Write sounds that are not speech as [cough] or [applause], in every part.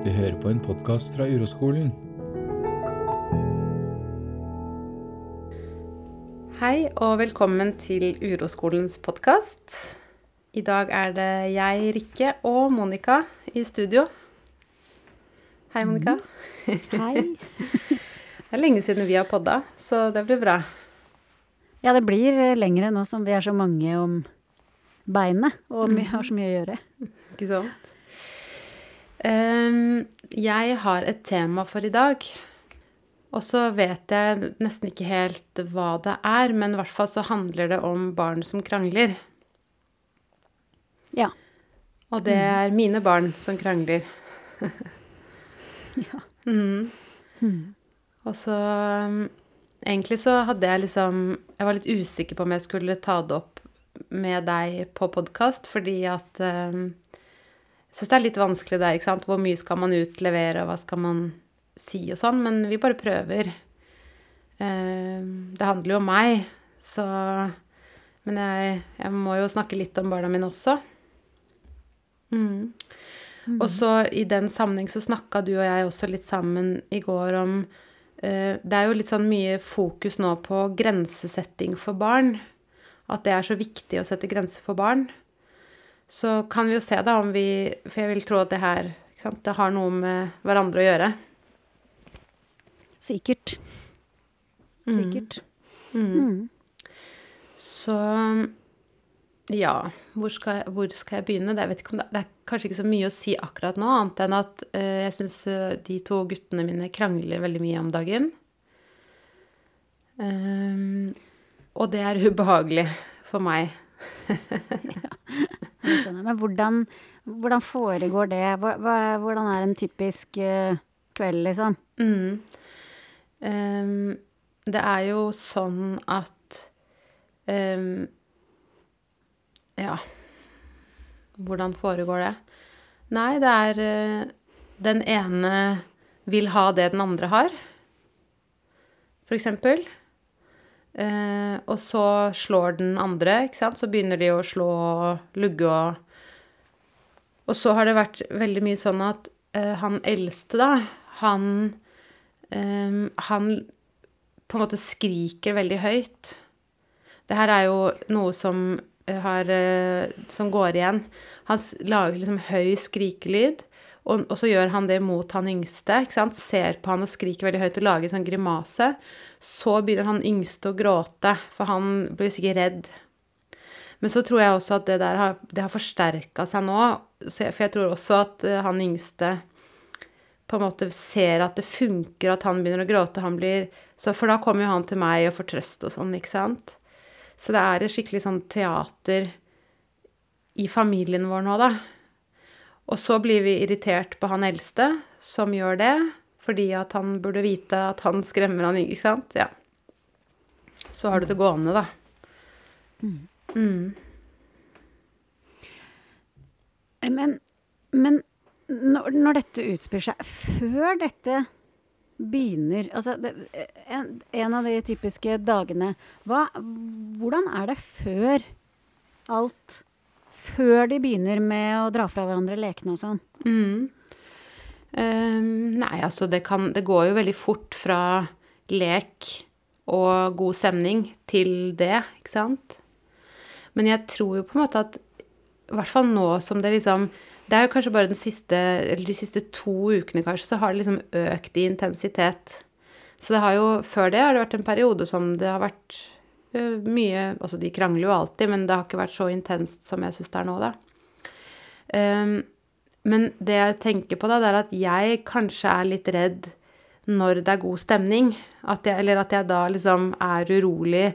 Du hører på en podkast fra Uroskolen. Hei og velkommen til Uroskolens podkast. I dag er det jeg, Rikke, og Monica i studio. Hei, Monica. Hei. [laughs] Det er lenge siden vi har podda, så det blir bra. Ja, det blir eh, lengre nå som vi er så mange om beinet, og vi har så mye å gjøre. Ikke sant? Jeg har et tema for i dag. Og så vet jeg nesten ikke helt hva det er, men i hvert fall så handler det om barn som krangler. Ja. Og det er mine barn som krangler. Ja. [laughs] Mhm. Og så Egentlig så hadde jeg liksom Jeg var litt usikker på om jeg skulle ta det opp med deg på podkast, fordi at um, syns det er litt vanskelig der, ikke sant. Hvor mye skal man utlevere, og hva skal man si og sånn. Men vi bare prøver. Um, det handler jo om meg, så Men jeg, jeg må jo snakke litt om barna mine også. Mm. Og så i den sammenheng så snakka du og jeg også litt sammen i går om eh, Det er jo litt sånn mye fokus nå på grensesetting for barn. At det er så viktig å sette grenser for barn. Så kan vi jo se da om vi For jeg vil tro at det her sant, det har noe med hverandre å gjøre. Sikkert. Sikkert. Mm. Mm. Så ja, hvor skal, jeg, hvor skal jeg begynne? Det, jeg vet ikke om det, det er kanskje ikke så mye å si akkurat nå, annet enn at uh, jeg syns de to guttene mine krangler veldig mye om dagen. Um, og det er ubehagelig for meg. [laughs] Skjønner. Men hvordan, hvordan foregår det? Hvordan er en typisk eh, kveld, liksom? Mm. Um, det er jo sånn at um, Ja, hvordan foregår det? Nei, det er uh, Den ene vil ha det den andre har, for eksempel. Eh, og så slår den andre, ikke sant. Så begynner de å slå og lugge og Og så har det vært veldig mye sånn at eh, han eldste, da, han eh, Han på en måte skriker veldig høyt. Det her er jo noe som eh, har eh, Som går igjen. Han lager liksom høy skrikelyd. Og, og så gjør han det mot han yngste. Ser på han og skriker veldig høyt og lager sånn grimase. Så begynner han yngste å gråte, for han blir sikkert redd. Men så tror jeg også at det der har, det har forsterka seg nå. Jeg, for jeg tror også at eh, han yngste på en måte ser at det funker, at han begynner å gråte. Han blir, så, for da kommer jo han til meg og får trøst og sånn, ikke sant. Så det er et skikkelig sånn teater i familien vår nå, da. Og så blir vi irritert på han eldste, som gjør det, fordi at han burde vite at han skremmer han, ikke sant? Ja. Så har du det gående, da. Mm. Eh, Men, men når, når dette utspiller seg Før dette begynner Altså, det, en, en av de typiske dagene hva, Hvordan er det før alt Før de begynner med å dra fra hverandre lekene og sånn? Mm. Um, nei, altså det kan Det går jo veldig fort fra lek og god stemning til det, ikke sant? Men jeg tror jo på en måte at I hvert fall nå som det liksom Det er jo kanskje bare siste de siste to ukene, kanskje, så har det liksom økt i intensitet. Så det har jo Før det har det vært en periode som det har vært mye Altså, de krangler jo alltid, men det har ikke vært så intenst som jeg syns det er nå, da. Um, men det jeg tenker på da, det er at jeg kanskje er litt redd når det er god stemning. At jeg, eller at jeg da liksom er urolig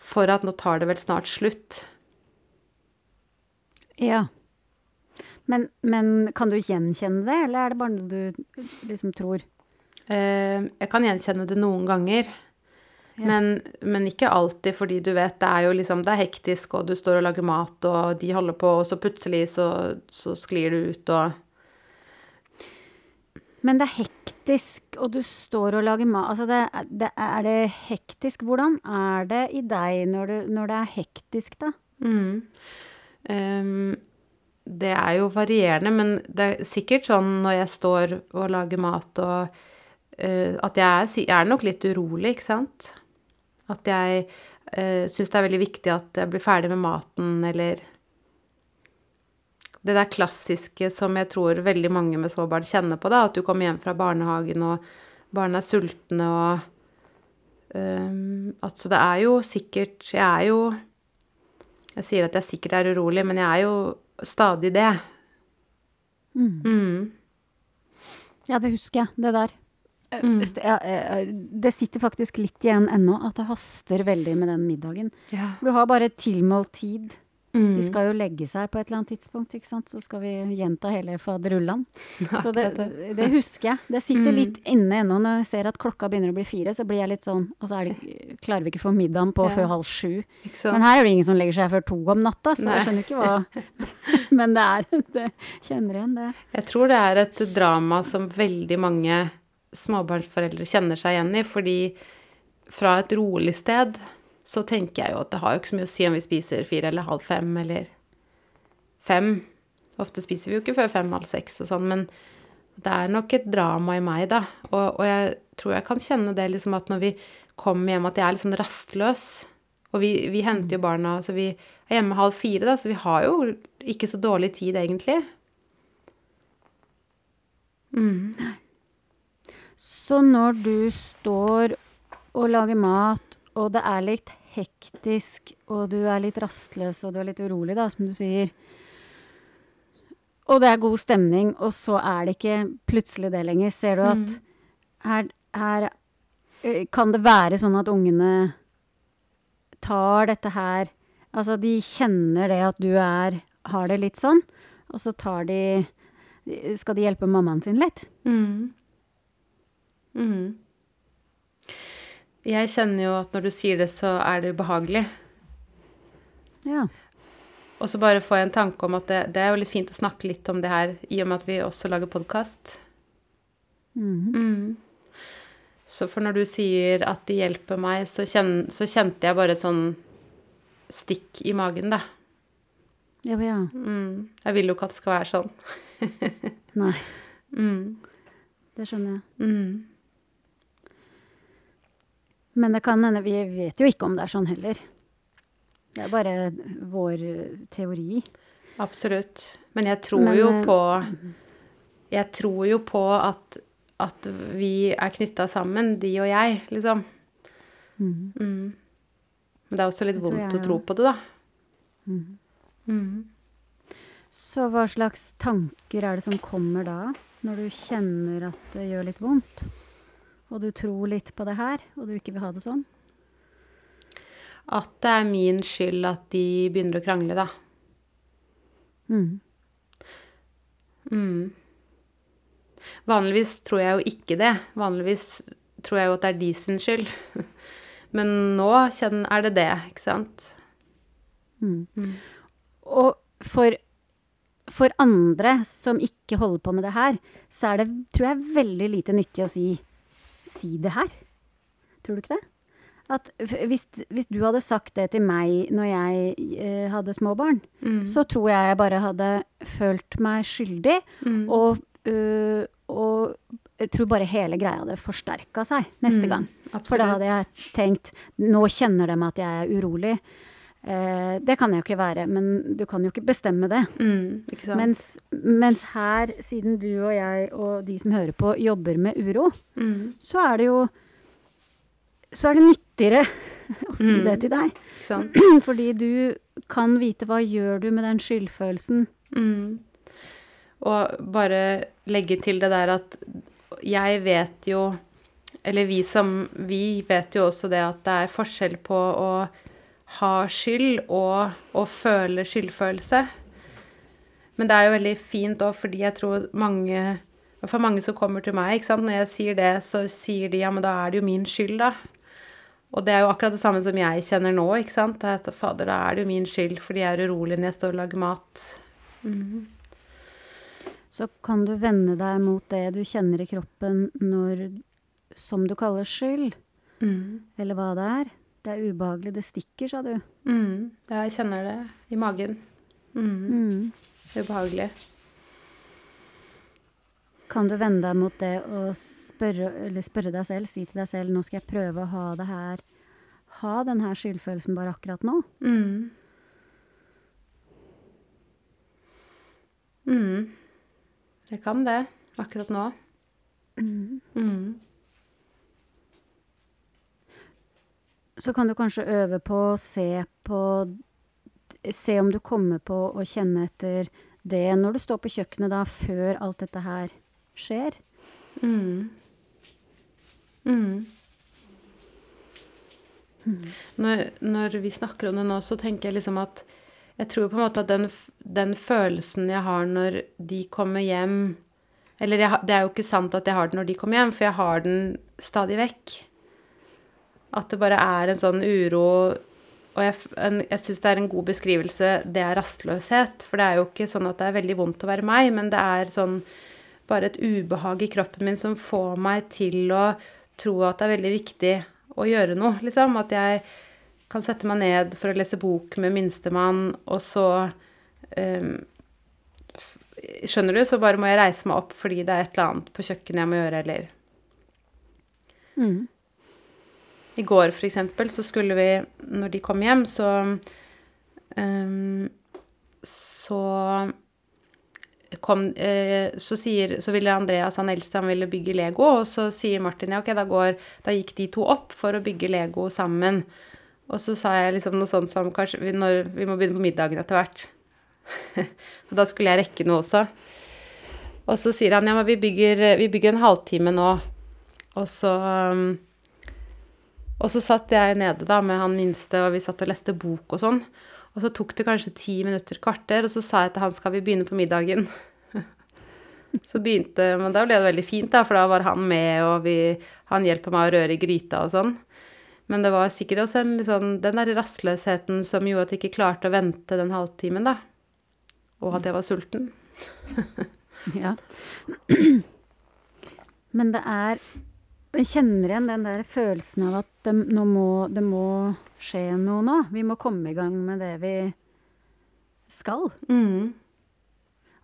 for at nå tar det vel snart slutt. Ja. Men, men kan du gjenkjenne det, eller er det bare noe du liksom tror? Uh, jeg kan gjenkjenne det noen ganger. Ja. Men, men ikke alltid, fordi du vet, det er jo liksom Det er hektisk, og du står og lager mat, og de holder på, og så plutselig så, så sklir du ut, og Men det er hektisk, og du står og lager mat Altså, det, det, er det hektisk? Hvordan er det i deg når, du, når det er hektisk, da? Mm. Um, det er jo varierende, men det er sikkert sånn når jeg står og lager mat og eh, At jeg er, jeg er nok litt urolig, ikke sant? At jeg uh, syns det er veldig viktig at jeg blir ferdig med maten, eller Det der klassiske som jeg tror veldig mange med små barn kjenner på, da. At du kommer hjem fra barnehagen, og barna er sultne, og um, Altså, det er jo sikkert Jeg er jo Jeg sier at jeg sikkert er urolig, men jeg er jo stadig det. Mm. Ja, det husker jeg, det der. Eh, Mm. Det, ja, eh, det sitter faktisk litt igjen ennå, at det haster veldig med den middagen. Ja. For du har bare tilmålt tid. Mm. De skal jo legge seg på et eller annet tidspunkt, ikke sant. Så skal vi gjenta hele faderullan. [laughs] Så det, det husker jeg. Det sitter Mm. litt inne ennå når jeg ser at klokka begynner å bli fire, så blir jeg litt sånn Og så er det, klarer vi ikke å få middagen på Ja. før halv sju. Men her er det ingen som legger seg før to om natta, så Nei. jeg skjønner ikke hva [laughs] [laughs] Men det er det, Kjenner igjen det. Jeg tror det er et drama som veldig mange småbarnsforeldre kjenner seg igjen i, fordi fra et rolig sted så tenker jeg jo at det har jo ikke så mye å si om vi spiser fire eller halv fem eller fem. Ofte spiser vi jo ikke før fem-halv seks og sånn, men det er nok et drama i meg, da. Og, og jeg tror jeg kan kjenne det liksom at når vi kommer hjem, at jeg er litt sånn rastløs. Og vi, vi henter jo barna, så vi er hjemme halv fire, da, så vi har jo ikke så dårlig tid, egentlig. Mm. Så når du står og lager mat, og det er litt hektisk, og du er litt rastløs, og du er litt urolig, da, som du sier, og det er god stemning, og så er det ikke plutselig det lenger, ser du at her, her kan det være sånn at ungene tar dette her Altså, de kjenner det at du er har det litt sånn, og så tar de Skal de hjelpe mammaen sin litt? Mm. Mm. Jeg kjenner jo at når du sier det, så er det ubehagelig. Ja. Og så bare får jeg en tanke om at det, det er jo litt fint å snakke litt om det her, i og med at vi også lager podkast. Mm. Mm. Så for når du sier at det hjelper meg, så, kjen, så kjente jeg bare et sånn stikk i magen, da. Ja, ja. Mm. Jeg vil jo ikke at det skal være sånn. [laughs] Nei, Mm. det skjønner jeg. Mm. Men det kan hende Vi vet jo ikke om det er sånn heller. Det er bare vår teori. Absolutt. Men jeg tror Men, jo eh, på Jeg tror jo på at, at vi er knytta sammen, de og jeg, liksom. Mm. Mm. Men det er også litt vondt jeg å tro på det, da. Mhm. Mm. Så hva slags tanker er det som kommer da, når du kjenner at det gjør litt vondt? Og du tror litt på det her, og du ikke vil ha det sånn? At det er min skyld at de begynner å krangle, da. Mm. Mm. Vanligvis tror jeg jo ikke det. Vanligvis tror jeg jo at det er de sin skyld. [laughs] Men nå er det det, ikke sant? Mm. Mm. Og for, for andre som ikke holder på med det her, så er det, tror jeg, veldig lite nyttig å si si det her. Tror du ikke det? At hvis, hvis du hadde sagt det til meg når jeg eh, hadde små barn, Mm. så tror jeg jeg bare hadde følt meg skyldig, Mm. og, uh, og jeg tror bare hele greia hadde forsterka seg neste Mm, gang. For da hadde jeg tenkt Nå kjenner de at jeg er urolig. Eh, det kan jeg jo ikke være, men du kan jo ikke bestemme det. mm, Ikke sant? Mens, mens her, siden du og jeg og de som hører på, jobber med uro, mm, så er det jo Så er det nyttigere [laughs] å si Mm. det til deg. [clears throat] Fordi du kan vite hva gjør du med den skyldfølelsen. Mm. Og bare legge til det der at jeg vet jo Eller vi som Vi vet jo også det at det er forskjell på å ha skyld og og føle skyldfølelse. Men det er jo veldig fint òg, fordi jeg tror mange For mange som kommer til meg, ikke sant? når jeg sier det, så sier de ja, men da er det jo min skyld, da. Og det er jo akkurat det samme som jeg kjenner nå, ikke sant. At, Fader, da er det jo min skyld fordi jeg er urolig når jeg står og lager mat. Så kan du vende deg mot det du kjenner i kroppen når Som du kaller skyld, Mm. eller hva det er. Det er ubehagelig. Det stikker, sa du. Mm. Ja, jeg kjenner det i magen. Mm. Mm. ubehagelig. Kan du vende deg mot det og spørre, eller spørre deg selv, si til deg selv nå skal jeg prøve å ha det her Ha den her skyldfølelsen bare akkurat nå? Mm. Mm. Jeg kan det akkurat nå. Mm. Mm. Så kan du kanskje øve på å se på Se om du kommer på å kjenne etter det når du står på kjøkkenet da, før alt dette her skjer. Mm. Mm. Når, når vi snakker om det nå, så tenker jeg liksom at Jeg tror på en måte at den, den følelsen jeg har når de kommer hjem Eller jeg, det er jo ikke sant at jeg har den når de kommer hjem, for jeg har den stadig vekk. At det bare er en sånn uro Og jeg, en, jeg syns det er en god beskrivelse, det er rastløshet. For det er jo ikke sånn at det er veldig vondt å være meg, men det er sånn bare et ubehag i kroppen min som får meg til å tro at det er veldig viktig å gjøre noe, liksom. At jeg kan sette meg ned for å lese bok med minstemann, og så um, Skjønner du? Så bare må jeg reise meg opp fordi det er et eller annet på kjøkkenet jeg må gjøre, eller Mm. I går, for eksempel, så skulle vi Når de kom hjem, så um, Så kom uh, Så sier Så ville Andreas, han eldste, han ville bygge Lego, og så sier Martin ja, ok, da går Da gikk de to opp for å bygge Lego sammen. Og så sa jeg liksom noe sånt som kanskje vi, når, vi må begynne på middagen etter hvert. [laughs] og da skulle jeg rekke noe også. Og så sier han ja, men vi bygger, vi bygger en halvtime nå. Og så um, og så satt jeg nede da med han minste, og vi satt og leste bok og sånn. Og så tok det kanskje ti minutter, kvarter, og så sa jeg til han skal vi begynne på middagen. [laughs] så begynte, Men da ble det veldig fint, da, for da var han med, og vi, han hjelper meg å røre i gryta og sånn. Men det var sikkert også en, liksom, den der rastløsheten som gjorde at jeg ikke klarte å vente den halvtimen, da. Og at jeg var sulten. [laughs] Ja. [clears throat] Men det er Jeg kjenner igjen den der følelsen av at det, må, det må skje noe nå. Vi må komme i gang med det vi skal.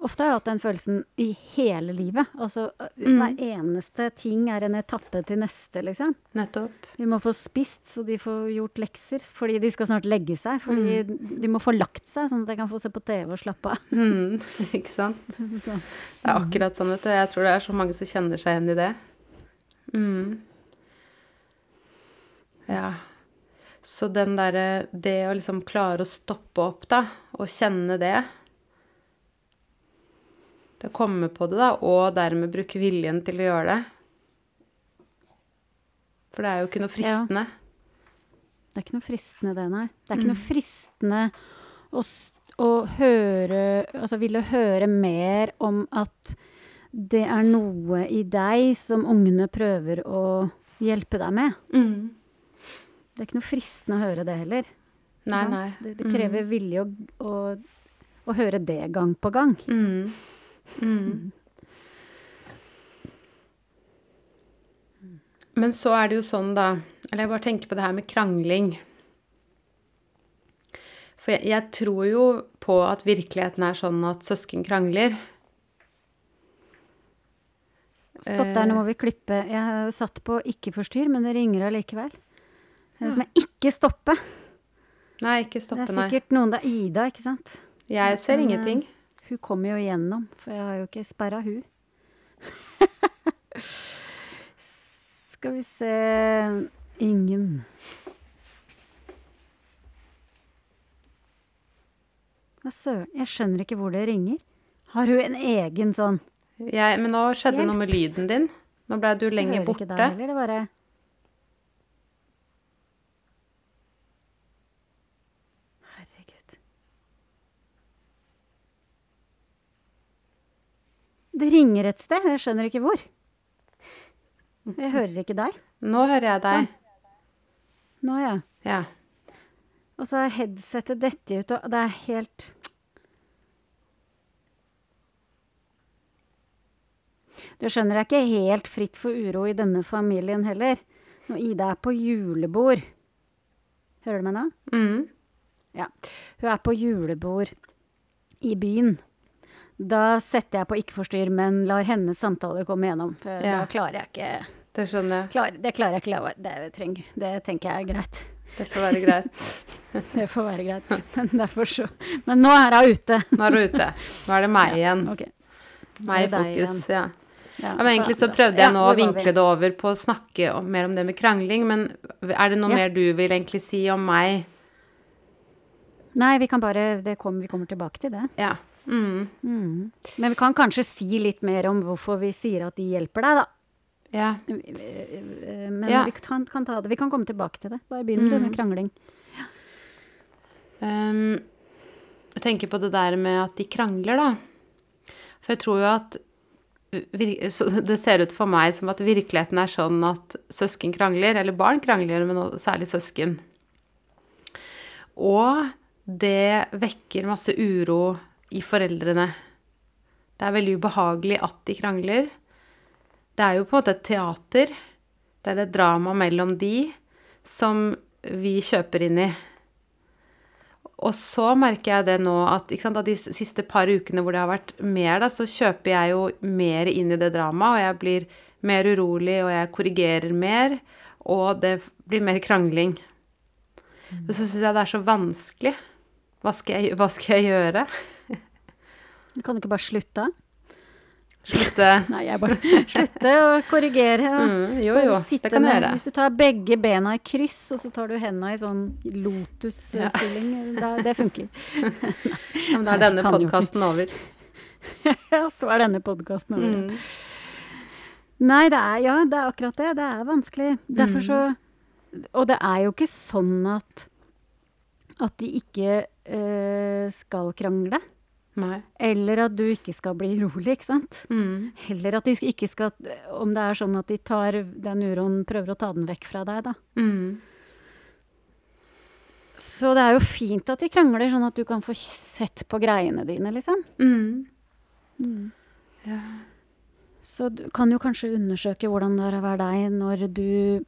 Ofte har jeg hatt den følelsen i hele livet. Altså hver eneste ting er en etappe til neste, liksom. Nettopp. Vi må få spist så de får gjort lekser, fordi de skal snart legge seg. Fordi de må få lagt seg, sånn at jeg kan få se på TV og slappe av. Mm, [laughs] ikke sant? [laughs] Det er akkurat sånn, vet du. Jeg tror det er så mange som kjenner seg igjen i det. Mm. Ja. Så den derre Det å liksom klare å stoppe opp, da, og kjenne det Det å komme på det, da, og dermed bruke viljen til å gjøre det. For det er jo ikke noe fristende. Det er ikke noe fristende det, nei. Det er ikke noe fristende å, å høre Altså ville høre mer om at det er noe i deg som ungene prøver å hjelpe deg med. Mm. Det er ikke noe fristende å høre det heller. Nei, nei. Det, det krever vilje å, å, å høre det gang på gang. Mm. Mm. Men så er det jo sånn, da Eller jeg bare tenker på det her med krangling. For jeg, jeg tror jo på at virkeligheten er sånn at søsken krangler. Stopp der, nå må vi klippe. Jeg har jo satt på ikke forstyrr, men det ringer allikevel. Det Som jeg ikke stoppe. Nei, ikke Det stoppe, er nei. sikkert noen Det er Ida, ikke sant? Jeg ser Men, eh, ingenting. Hun kommer jo igjennom, for jeg har jo ikke sperra hun. [laughs] Skal vi se Ingen. Hva søren? Jeg skjønner ikke hvor det ringer. Har hun en egen sånn Jeg, men nå skjedde noe med lyden din. Nå ble du lenger hører ikke borte. deg heller, det bare Herregud. Det ringer et sted, jeg skjønner ikke hvor. Jeg hører ikke deg. Nå hører jeg deg. Nå, ja. Ja. Og så er headsetet dette ut, og det er helt Du skjønner, det er ikke helt fritt for uro i denne familien heller. Når Ida er på julebord Hører du meg nå? Mm. Ja. Hun er på julebord i byen. da setter jeg på ikke forstyrr, men lar hennes samtaler komme gjennom. For Ja. da klarer jeg ikke Det skjønner jeg. klar, Det klarer jeg ikke la være. Det, treng, det tenker jeg er greit. Det får være greit. [laughs] Det får være greit. Men derfor så Men nå er hun ute. Nå er hun ute. Nå er det meg igjen. Ok. Meg i fokus. igjen. Ja, Ja, men egentlig så prøvde jeg nå å vinkle det over på å snakke om, mer om det med krangling, men er det noe Ja. mer du vil egentlig si om meg? Nei, vi kan bare det kom, Vi kommer tilbake til det. Ja. Mm. Mm. Men vi kan kanskje si litt mer om hvorfor vi sier at de hjelper deg, da. Ja. Men Ja. vi kan, kan ta det. Vi kan komme tilbake til det. Bare begynn Mm. med krangling. Um, jeg tenker på det der med at de krangler, da. For jeg tror jo at Det ser ut for meg som at virkeligheten er sånn at søsken krangler, eller barn krangler, men særlig søsken. Og det vekker masse uro i foreldrene. Det er veldig ubehagelig at de krangler. Det er jo på en måte et teater. Det er et drama mellom de som vi kjøper inn i. Og så merker jeg det nå at sant, de siste par ukene hvor det har vært mer, da, så kjøper jeg jo mer inn i det dramaet, og jeg blir mer urolig, og jeg korrigerer mer, og det blir mer krangling. Og så syns jeg det er så vanskelig. Hva skal jeg, hva skal jeg gjøre? Kan du ikke bare slutte? Slutte Nei, jeg bare [laughs] Slutte å korrigere. Mm, Jo, jo, sitte det kan jeg gjøre. Hvis du tar begge bena i kryss, og så tar du henda i sånn lotusstilling, ja. det funker. Ja, men da er denne podkasten over. [laughs] Ja, så er denne podkasten over. Mm. Nei, det er, ja, det er akkurat det. Det er vanskelig. Derfor så Og det er jo ikke sånn at at de ikke øh, skal krangle. Nei. Eller at du ikke skal bli urolig, ikke sant. Mm. Eller at de ikke skal Om det er sånn at de tar den uroen, prøver å ta den vekk fra deg, da. Mm. Så det er jo fint at de krangler, sånn at du kan få sett på greiene dine, liksom. Mm. Ja. Så du kan jo kanskje undersøke hvordan det er å være deg når du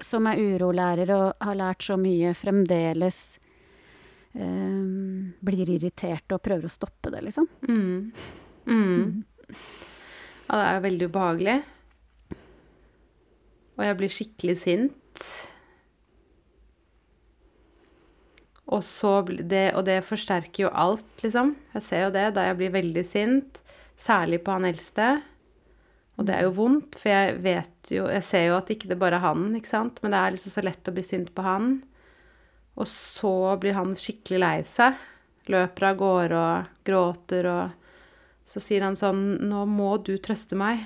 som er urolærer og har lært så mye, fremdeles blir irritert og prøver å stoppe det, liksom. Mm. Mm. Ja, det er veldig ubehagelig. Og jeg blir skikkelig sint. Og, det, og det forsterker jo alt, liksom. Jeg ser jo det da jeg blir veldig sint. Særlig på han eldste. Og det er jo vondt, for jeg vet jo Jeg ser jo at ikke det bare er han, ikke sant. Men det er liksom så lett å bli sint på han. Og så blir han skikkelig lei seg. Løper av gårde og gråter og Så sier han sånn Nå må du trøste meg.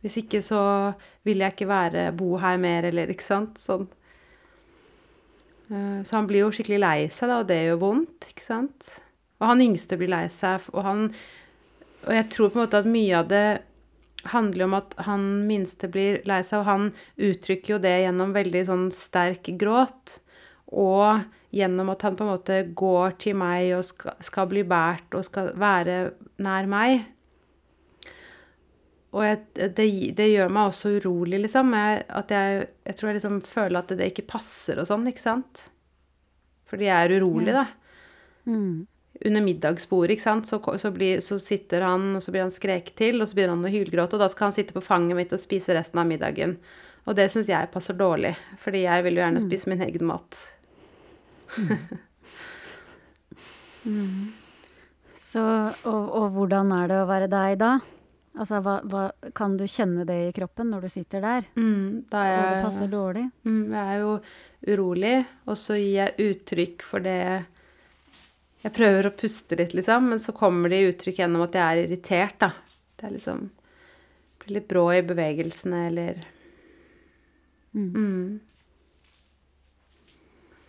Hvis ikke så vil jeg ikke være bo her mer, eller ikke sant. Sånn. Eh, Så han blir jo skikkelig lei seg, da, og det gjør vondt, ikke sant. Og han yngste blir lei seg, og han Og jeg tror på en måte at mye av det handler om at han minste blir lei seg, og han uttrykker jo det gjennom veldig sånn sterk gråt. Og gjennom at han på en måte går til meg og skal, skal bli båret og skal være nær meg. Og jeg, det, det gjør meg også urolig, liksom. Jeg, at jeg, jeg tror jeg liksom føler at det ikke passer og sånn, ikke sant. Fordi jeg er urolig, da Mm. under middagsbordet, ikke sant, så, så, blir, så sitter han, og så blir han skreket til, og så begynner han å hylgråte, og da skal han sitte på fanget mitt og spise resten av middagen. Og det syns jeg passer dårlig, fordi jeg vil jo gjerne spise min egen mat. [laughs] Så, og, og hvordan er det å være deg da? Altså, hva, hva, kan du kjenne det i kroppen når du sitter der, Mm, da er jeg, det passer dårlig? mm, jeg er jo urolig, og så gir jeg uttrykk for det Jeg prøver å puste litt, liksom, men så kommer det i uttrykk gjennom at jeg er irritert, da. Det er liksom Blir litt brå i bevegelsene, eller mm.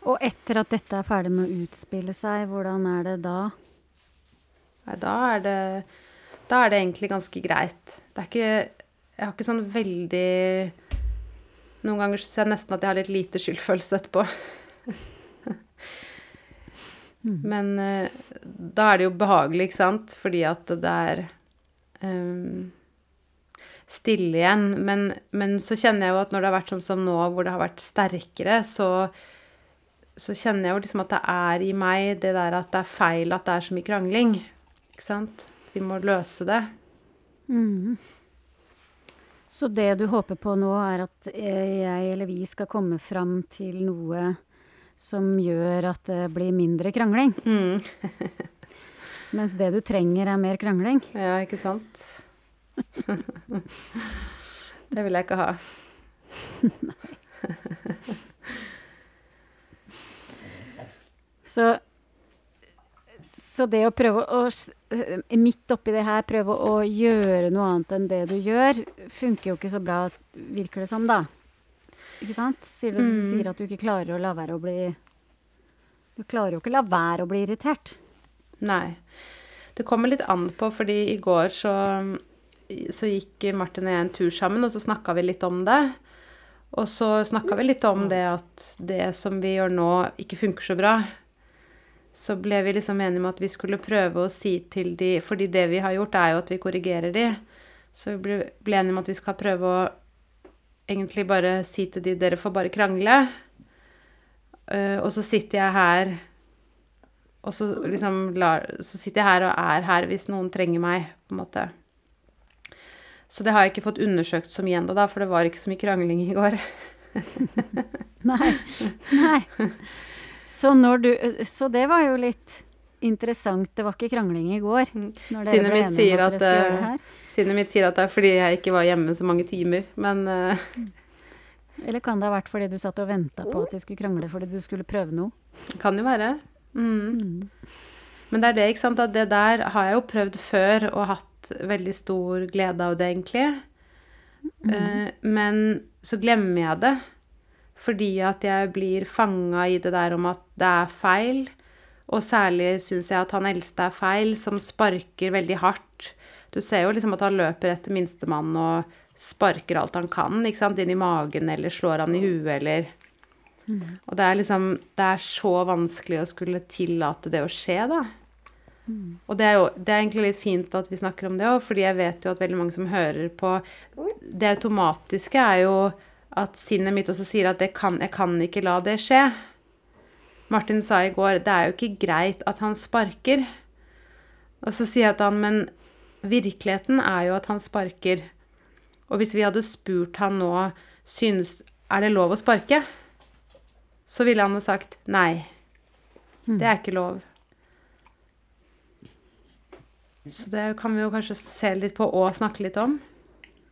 Og etter at dette er ferdig med å utspille seg, hvordan er det da? Nei, da er det Da er det egentlig ganske greit. Det er ikke Jeg har ikke sånn veldig Noen ganger syns jeg nesten at jeg har litt lite skyldfølelse etterpå. Men eh, da er det jo behagelig, ikke sant? Fordi at det er um, stille igjen. Men, men så kjenner jeg jo at når det har vært sånn som nå, hvor det har vært sterkere, så så kjenner jeg jo liksom at det er i meg det der at det er feil at det er så mye krangling. Ikke sant? Vi må løse det. Mm. Så det du håper på nå, er at jeg eller vi skal komme fram til noe som gjør at det blir mindre krangling? Mm. [laughs] Mens det du trenger, er mer krangling? Ja, ikke sant? [laughs] det vil jeg ikke ha. [laughs] Så, så det å prøve å eh, Midt oppi det her prøve å gjøre noe annet enn det du gjør, funker jo ikke så bra, virker det som, da. Ikke sant? Sier du Mm. sier at du ikke klarer å la være å bli Du klarer jo ikke la være å bli irritert. Nei. Det kommer litt an på, fordi i går så, så gikk Martin og jeg en tur sammen, og så snakka vi litt om det. Og så snakka vi litt om det at det som vi gjør nå, ikke funker så bra. Så ble vi liksom enige om at vi skulle prøve å si til de Fordi det vi har gjort, er jo at vi korrigerer de. Så vi ble, ble enige om at vi skal prøve å egentlig bare si til de Dere får bare krangle. Uh, og så sitter jeg her og så liksom lar, så sitter jeg her og er her hvis noen trenger meg, på en måte. Så det har jeg ikke fått undersøkt så mye ennå, da, for det var ikke så mye krangling i går. [laughs] Nei. Nei. Så, du, så det var jo litt interessant. Det var ikke krangling i går. Når Sinnet mitt sier at eh. Sinnet mitt sier at det er fordi jeg ikke var hjemme så mange timer, men uh... Eller kan det ha vært fordi du satt og venta på at de skulle krangle fordi du skulle prøve noe? kan jo være. Mm. Mm. Men det er det, ikke sant, at det der har jeg jo prøvd før og hatt veldig stor glede av det, egentlig. Eh, men så glemmer jeg det. Fordi at jeg blir fanga i det der om at det er feil. Og særlig syns jeg at han eldste er feil, som sparker veldig hardt. Du ser jo liksom at han løper etter minstemann og sparker alt han kan, ikke sant, inn i magen eller slår han i huet eller Og det er liksom Det er så vanskelig å skulle tillate det å skje, da. Og det er jo det er egentlig litt fint at vi snakker om det òg, fordi jeg vet jo at veldig mange som hører på Det automatiske er jo at sinnet mitt også sier at kan, jeg kan ikke la det skje. Martin sa i går det er jo ikke greit at han sparker. Og så sier jeg til han, men virkeligheten er jo at han sparker. Og hvis vi hadde spurt han nå synes, er det lov å sparke, så ville han ha sagt nei. Det er ikke lov. Så det kan vi jo kanskje se litt på og snakke litt om.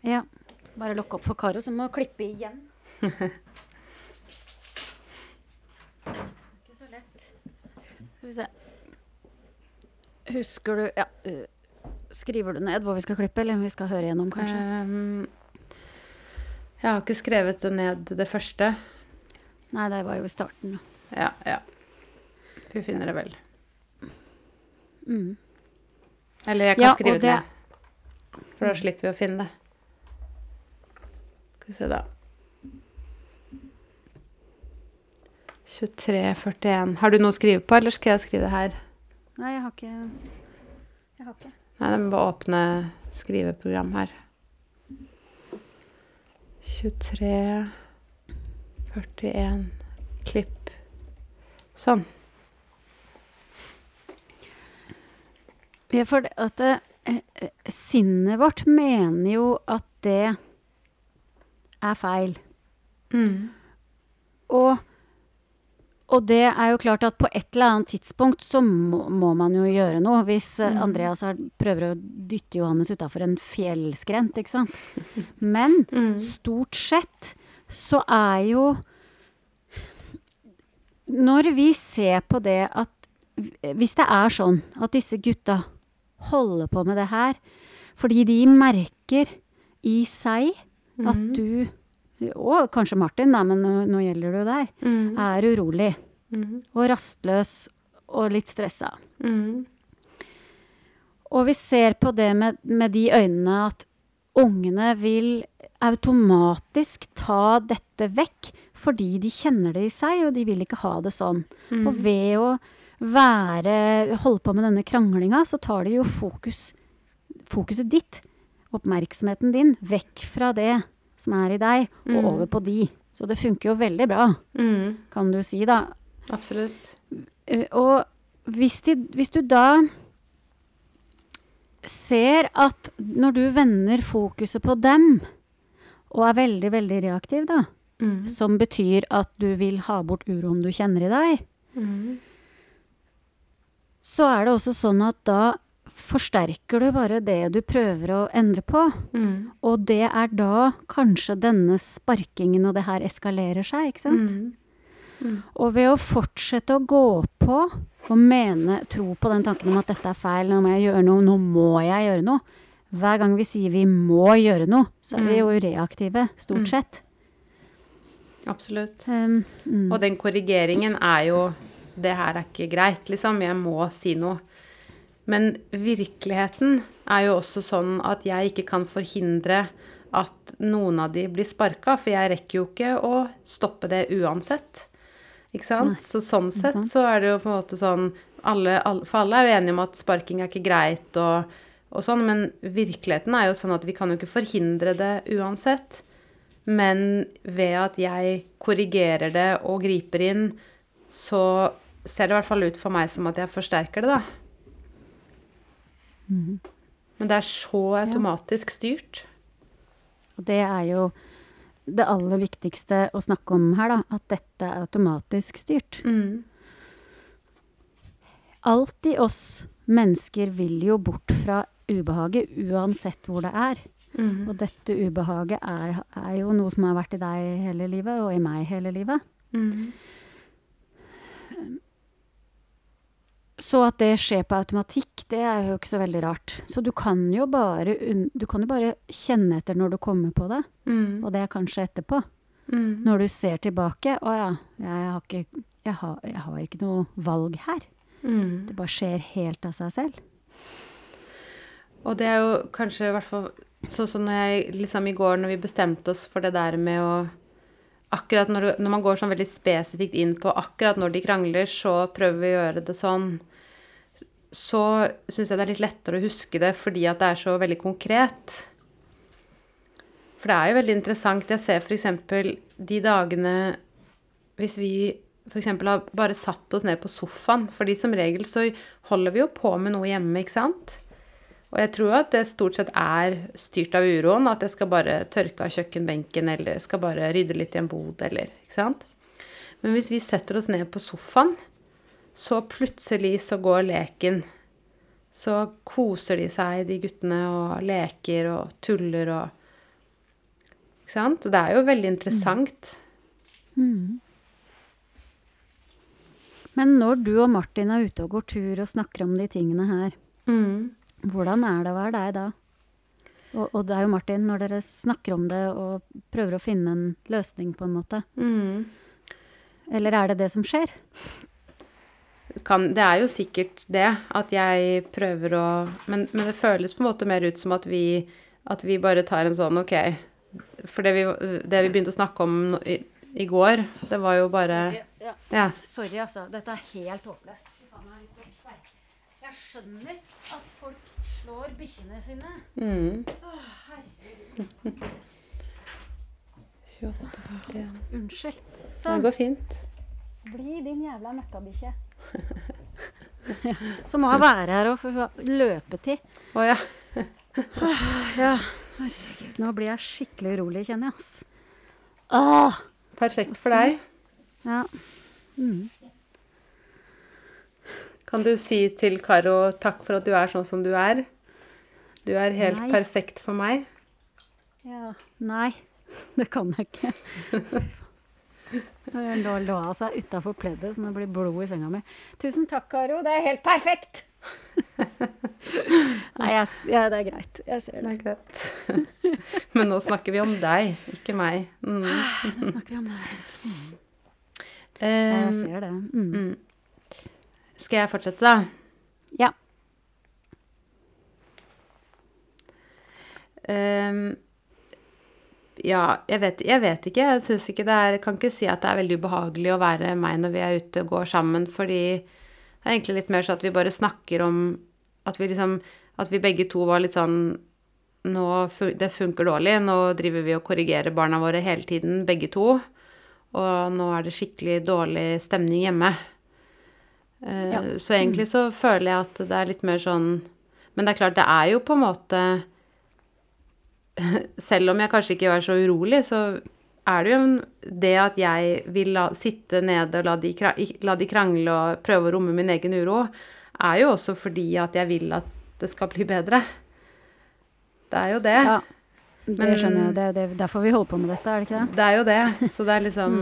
Ja. Bare lukke opp for Karo, som må klippe igjen. Ikke så lett. Skal vi se. Husker du Ja. øh, Skriver du ned hvor vi skal klippe, eller vi skal høre gjennom, kanskje? Um, jeg har ikke skrevet det ned det første. Nei, det var jo i starten. Ja, ja. Vi finner det vel. Mm. Eller jeg kan Ja, skrive det det- ned. For da slipper vi å finne det. Skal vi se, da. 2341. Har du noe å skrive på, eller skal jeg skrive det her? Nei, jeg har ikke Jeg har ikke. Nei, jeg må bare åpne skriveprogram her. 23 41 Klipp. Sånn. Ja, for det at det, eh, eh, sinnet vårt mener jo at det er feil. Mm. Og, og det er jo klart at på et eller annet tidspunkt så må, må man jo gjøre noe. Hvis mm. Andreas her prøver å dytte Johannes utafor en fjellskrent, ikke sant. Men [laughs] Mm. stort sett så er jo Når vi ser på det at Hvis det er sånn at disse gutta holder på med det her fordi de merker i seg at du Og kanskje Martin, da, men nå, nå gjelder det jo deg. Mm. Er urolig Mm. og rastløs og litt stressa. Mm. Og vi ser på det med, med de øynene at ungene vil automatisk ta dette vekk fordi de kjenner det i seg, og de vil ikke ha det sånn. Mm. Og ved å være, holde på med denne kranglinga, så tar de jo fokus, fokuset ditt, oppmerksomheten din, vekk fra det som er i deg, og Mm. over på de. Så det funker jo veldig bra, Mm. kan du si, da. Absolutt. Eh, Og hvis, de, hvis du da ser at når du vender fokuset på dem, og er veldig, veldig reaktiv, da, Mm. som betyr at du vil ha bort uroen du kjenner i deg, Mm. så er det også sånn at da forsterker du bare det du prøver å endre på. Mm. Og det er da kanskje denne sparkingen og det her eskalerer seg, ikke sant? Mm. Mm. Og ved å fortsette å gå på og mene, tro på den tanken om at dette er feil, nå må jeg gjøre noe, nå må jeg gjøre noe. Hver gang vi sier vi må gjøre noe, så er vi jo reaktive, stort Mm. sett. Absolutt. Um, mm. Og den korrigeringen er jo Det her er ikke greit, liksom. Jeg må si noe. Men virkeligheten er jo også sånn at jeg ikke kan forhindre at noen av de blir sparka, for jeg rekker jo ikke å stoppe det uansett. Ikke sant? Nei, så sånn sett så er det jo på en måte sånn alle, alle, For alle er jo enige om at sparking er ikke greit og, og sånn, men virkeligheten er jo sånn at vi kan jo ikke forhindre det uansett. Men ved at jeg korrigerer det og griper inn, så ser det i hvert fall ut for meg som at jeg forsterker det, da. Men det er så automatisk styrt. Og det er jo det aller viktigste å snakke om her, da. At dette er automatisk styrt. Mm. Alt i oss mennesker vil jo bort fra ubehaget, uansett hvor det er. Mm. Og dette ubehaget er, er jo noe som har vært i deg hele livet, og i meg hele livet. Mm. Så at det skjer på automatikk, det er jo ikke så veldig rart. Så du kan jo bare, du kan jo bare kjenne etter når du kommer på det, Mm. og det er kanskje etterpå. Mm. Når du ser tilbake, å ja, jeg har ikke, jeg har, jeg har ikke noe valg her. Mm. Det bare skjer helt av seg selv. Og det er jo kanskje i hvert fall sånn som liksom i går når vi bestemte oss for det der med å Akkurat når, du, når man går sånn veldig spesifikt inn på akkurat når de krangler, så prøver vi å gjøre det sånn. Så syns jeg det er litt lettere å huske det fordi at det er så veldig konkret. For det er jo veldig interessant. Jeg ser f.eks. de dagene Hvis vi f.eks. har bare satt oss ned på sofaen Fordi som regel så holder vi jo på med noe hjemme, ikke sant? Og jeg tror at det stort sett er styrt av uroen, at jeg skal bare tørke av kjøkkenbenken, eller skal bare rydde litt i en bod, eller Ikke sant? Men hvis vi setter oss ned på sofaen, så plutselig så går leken. Så koser de seg, de guttene, og leker og tuller og Ikke sant? Det er jo veldig interessant. Men når du og Martin er ute og går tur og snakker om de tingene her, Mm. hvordan er det å være deg da? Og, og det er jo Martin, når dere snakker om det og prøver å finne en løsning på en måte. Mm. Eller er det det som skjer? Kan, det er jo sikkert det at jeg prøver å men, men det føles på en måte mer ut som at vi, at vi bare tar en sånn OK. For det vi, det vi begynte å snakke om i, i går, det var jo bare Ja. Sorry, altså. Dette er helt håpløst. Jeg skjønner at folk slår bikkjene sine. Mm. Å, herregud. 28, 51. Unnskyld. Det Sånn. går fint. Bli din jævla møkkabikkje. [laughs] Så må hun være her òg, for hun har løpetid. Å ja. Ja, herregud. Nå blir jeg skikkelig urolig, kjenner jeg, ass. Åh! Perfekt for deg. Ja. Kan du si til Karo takk for at du er sånn som du er? Du er helt Nei. perfekt for meg. ja. Nei, [laughs] det kan jeg ikke. [laughs] Hun lå, lå av seg utafor pleddet, så det blir blod i senga mi. Tusen takk, Karo. Det er helt perfekt! [laughs] Nei, jeg, ja, det er greit. Jeg ser Det det. er greit. [laughs] Men nå snakker vi om deg, ikke meg. Mm. Nå snakker vi om deg. Mm. Um, jeg ser det. Mm. skal jeg fortsette, da? Ja. Ehm, ja, jeg vet, jeg vet ikke. Jeg syns ikke det er, kan ikke si at det er veldig ubehagelig å være meg når vi er ute og går sammen, fordi det er egentlig litt mer sånn at vi bare snakker om at vi liksom At vi begge to var litt sånn nå, Det funker dårlig. Nå driver vi og korrigerer barna våre hele tiden, begge to. Og nå er det skikkelig dårlig stemning hjemme. Eh, Ja. Så egentlig så føler jeg at det er litt mer sånn Men det er klart, det er jo på en måte [laughs] Selv om jeg kanskje ikke var så urolig, så er det jo det at jeg vil la, sitte nede og la de, la de krangle og prøve å romme min egen uro, er jo også fordi at jeg vil at det skal bli bedre. Det er jo det. Ja, det Men- skjønner jeg. Det er det er derfor vi holder på med dette, er det ikke det? Det er jo det. Så det er liksom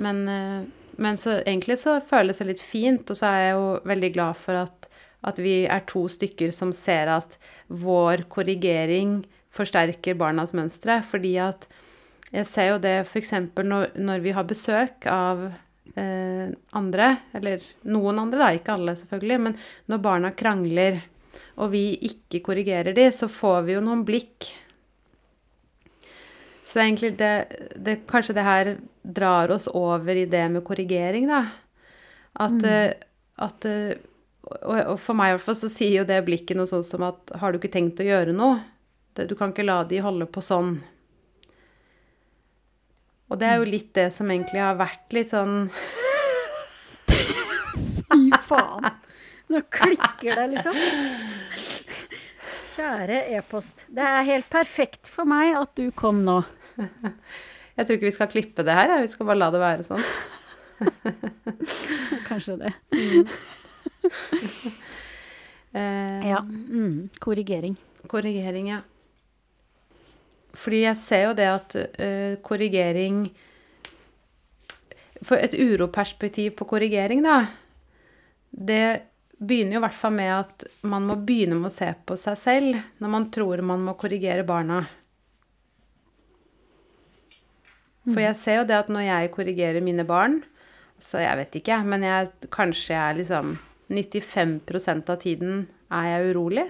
men, eh, men så egentlig så føles det litt fint, og så er jeg jo veldig glad for at, at vi er to stykker som ser at vår korrigering forsterker barnas mønstre. Fordi at jeg ser jo det f.eks. Når, når vi har besøk av eh, andre, eller noen andre, da, ikke alle selvfølgelig, men når barna krangler og vi ikke korrigerer de, så får vi jo noen blikk så det er egentlig det, det Kanskje det her drar oss over i det med korrigering, da. At, mm. at eh, og, og for meg i hvert fall så sier jo det blikket noe sånt som at har du ikke tenkt å gjøre noe? Du kan ikke la de holde på sånn. Og det er jo litt det som egentlig har vært litt sånn [laughs] Fy faen. Nå klikker det, liksom. Kjære e-post. Det er helt perfekt for meg at du kom nå. Jeg tror ikke vi skal klippe det her, vi skal bare la det være sånn. [laughs] Kanskje det. Mm. Ja. Mm. Korrigering. Korrigering, ja. Fordi jeg ser jo det at uh, korrigering For et uroperspektiv på korrigering, da, det begynner jo i hvert fall med at man må begynne med å se på seg selv når man tror man må korrigere barna. For jeg ser jo det at når jeg korrigerer mine barn, så jeg vet ikke, men jeg, kanskje jeg er liksom 95% av tiden er jeg urolig.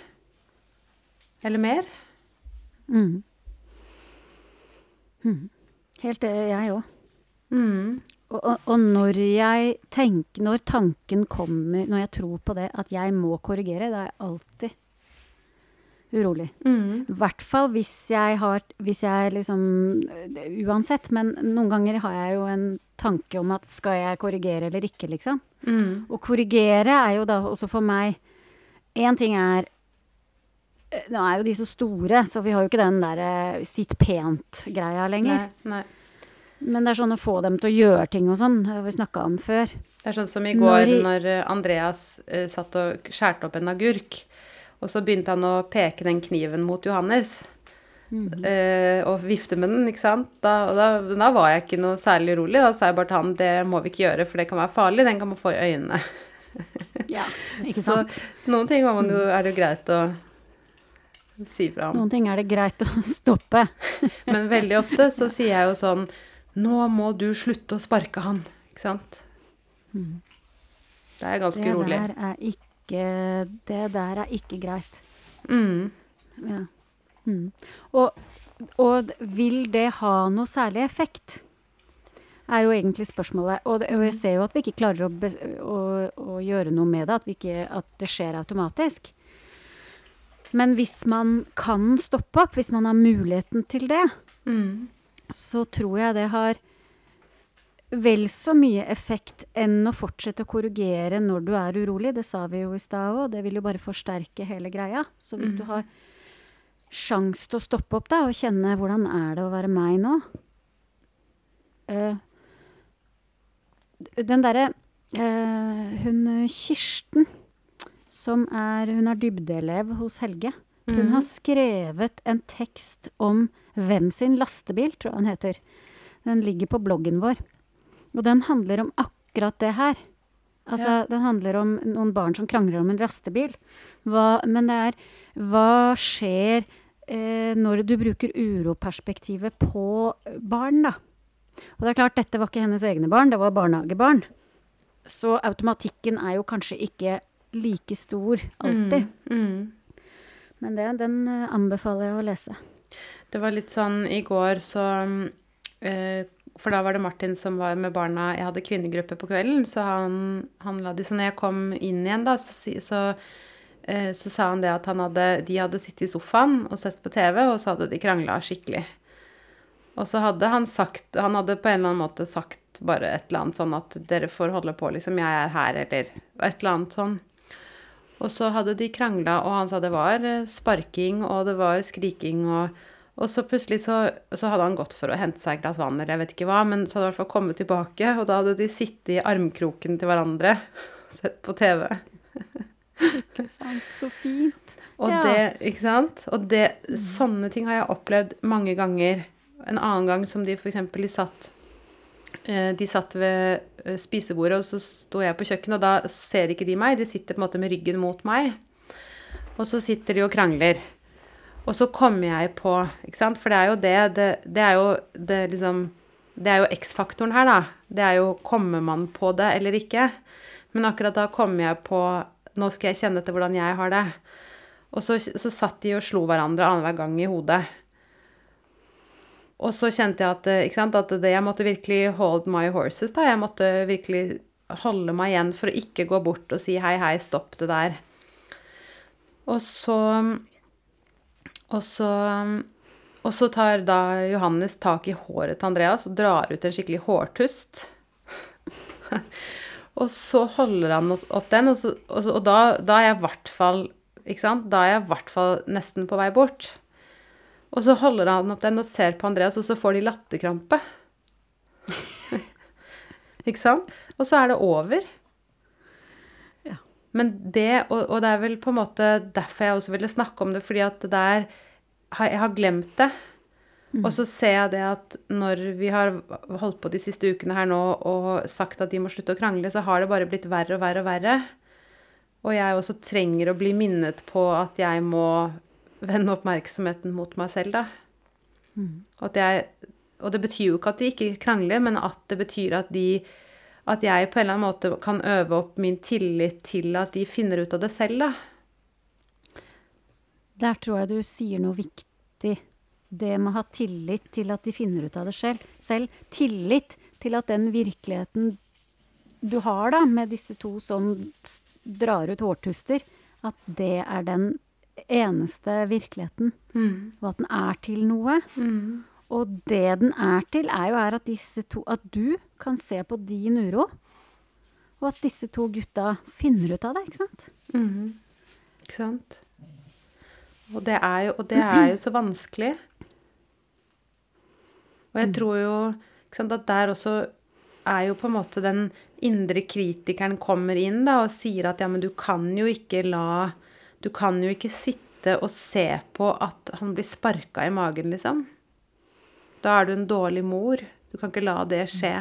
Eller mer. Mm. Mm. Helt det, jeg òg. Mm. Og, og, og når jeg tenker Når tanken kommer, når jeg tror på det, at jeg må korrigere, da er jeg alltid urolig. Mm. I hvert fall hvis jeg har Hvis jeg liksom Uansett, men noen ganger har jeg jo en tanke om at skal jeg korrigere eller ikke, liksom. Mm. Å korrigere er jo da også for meg Én ting er Nå er jo de så store, så vi har jo ikke den der sitt pent-greia lenger. Nei, nei. Men det er sånn å få dem til å gjøre ting og sånn, vi snakka om før. Det er sånn som i går Når når eh, Andreas eh, satt og skjærte opp en agurk, og så begynte han å peke den kniven mot Johannes. eh, og vifte med den, ikke sant. Da, da, da var jeg ikke noe særlig urolig. Da sa jeg bare til han det må vi ikke gjøre, for det kan være farlig. Den kan man få i øynene. Ja, [laughs] ikke sant. Så noen ting man jo, er det jo greit å si fra om. Noen ting er det greit å [laughs] stoppe. Men veldig ofte så sier jeg jo sånn Nå må du slutte å sparke han. Ikke sant? Det er ganske Det rolig. der er ikke Det der er ikke greit. Mm. Ja. Mm. Og, og vil det ha noe særlig effekt? Er jo egentlig spørsmålet. Og, det, og jeg ser jo at vi ikke klarer å, å, å gjøre noe med det, at, vi ikke, at det skjer automatisk. Men hvis man kan stoppe opp, hvis man har muligheten til det, Mm. så tror jeg det har vel så mye effekt enn å fortsette å korrigere når du er urolig. Det sa vi jo i stad òg. Det vil jo bare forsterke hele greia. Så hvis du har sjans til å stoppe opp da, og kjenne hvordan er det å være meg nå Uh, Den derre uh, Hun Kirsten, som er Hun er dybdeelev hos Helge. Hun har skrevet en tekst om hvem sin lastebil, tror jeg den heter. Den ligger på bloggen vår. Og den handler om akkurat det her. Altså, Ja. den handler om noen barn som krangler om en lastebil. Hva, men det er Hva skjer eh, når du bruker uroperspektivet på barn, da? Og det er klart, dette var ikke hennes egne barn, det var barnehagebarn. Så automatikken er jo kanskje ikke like stor alltid. Mm. Men det, den eh, anbefaler jeg å lese. Det var litt sånn i går så eh, For da var det Martin som var med barna Jeg hadde kvinnegruppe på kvelden, så han, han la de Så når jeg kom inn igjen, da, så, så, eh, så sa han det at han hadde, de hadde sittet i sofaen og sett på TV, og så hadde de krangla skikkelig. Og så hadde han sagt Han hadde på en eller annen måte sagt bare et eller annet sånn at dere får holde på, liksom. Jeg er her, eller et eller annet sånn. Og så hadde de krangla, og han sa det var eh, sparking, og det var skriking, og, og så plutselig så, så hadde han gått for å hente seg et glass vann, eller jeg vet ikke hva, men så hadde han i hvert fall kommet tilbake, og da hadde de sittet i armkroken til hverandre og [laughs] sett på TV. Ikke sant. Så fint. Og Ja. det, ikke sant? Og det, sånne ting har jeg opplevd mange ganger. En annen gang som de eksempel de satt de satt ved eh, spisebordet, og så sto jeg på kjøkkenet, og da ser ikke de meg. De sitter på en måte med ryggen mot meg. Og så sitter de og krangler. Og så kommer jeg på, ikke sant, for det er jo det Det, det er jo det liksom Det er jo X-faktoren her, da. Det er jo kommer man på det eller ikke. Men akkurat da kommer jeg på Nå skal jeg kjenne etter hvordan jeg har det. Og så, så satt de og slo hverandre annenhver gang i hodet. Og så kjente jeg at, eh, sant, at det, jeg måtte virkelig hold my horses. da. Jeg måtte virkelig holde meg igjen for å ikke gå bort og si hei, hei, stopp det der. Og så Og så Og så tar da Johannes tak i håret til Andreas og drar ut en skikkelig hårtust. [laughs] og så holder han opp den, og, så, og, så, og da, da er jeg i hvert fall Ikke sant? Da er jeg i hvert fall nesten på vei bort. Og så holder han opp den og ser på Andreas, og så får de latterkrampe. [laughs] ikke sant? Og så er det over. Ja. Men det, og, og det er vel på en måte derfor jeg også ville snakke om det, fordi at det der Jeg har glemt det. Og så ser jeg det at når vi har holdt på de siste ukene her nå og sagt at de må slutte å krangle, så har det bare blitt verre og verre og verre. Og jeg også trenger å bli minnet på at jeg må vende oppmerksomheten mot meg selv, da. At jeg, og det betyr jo ikke at de ikke krangler, men at det betyr at de at jeg på en eller annen måte kan øve opp min tillit til at de finner ut av det selv, da. Der tror jeg du sier noe viktig. Det med å ha tillit til at de finner ut av det selv. selv. Tillit til at den virkeligheten du har da, med disse to som drar ut hårtuster, at det er den eneste virkeligheten. Og at den er til noe. Og det den er til, er jo er at disse to At du kan se på din uro, og at disse to gutta finner ut av det, ikke sant? Ikke sant? Og det er jo, og det er jo så vanskelig. Og jeg tror jo sant, at der også er jo på en måte den indre kritikeren kommer inn da, og sier at ja, men du kan jo ikke la Du kan jo ikke sitte og se på at han blir sparka i magen, liksom. Da er du en dårlig mor. Du kan ikke la det skje.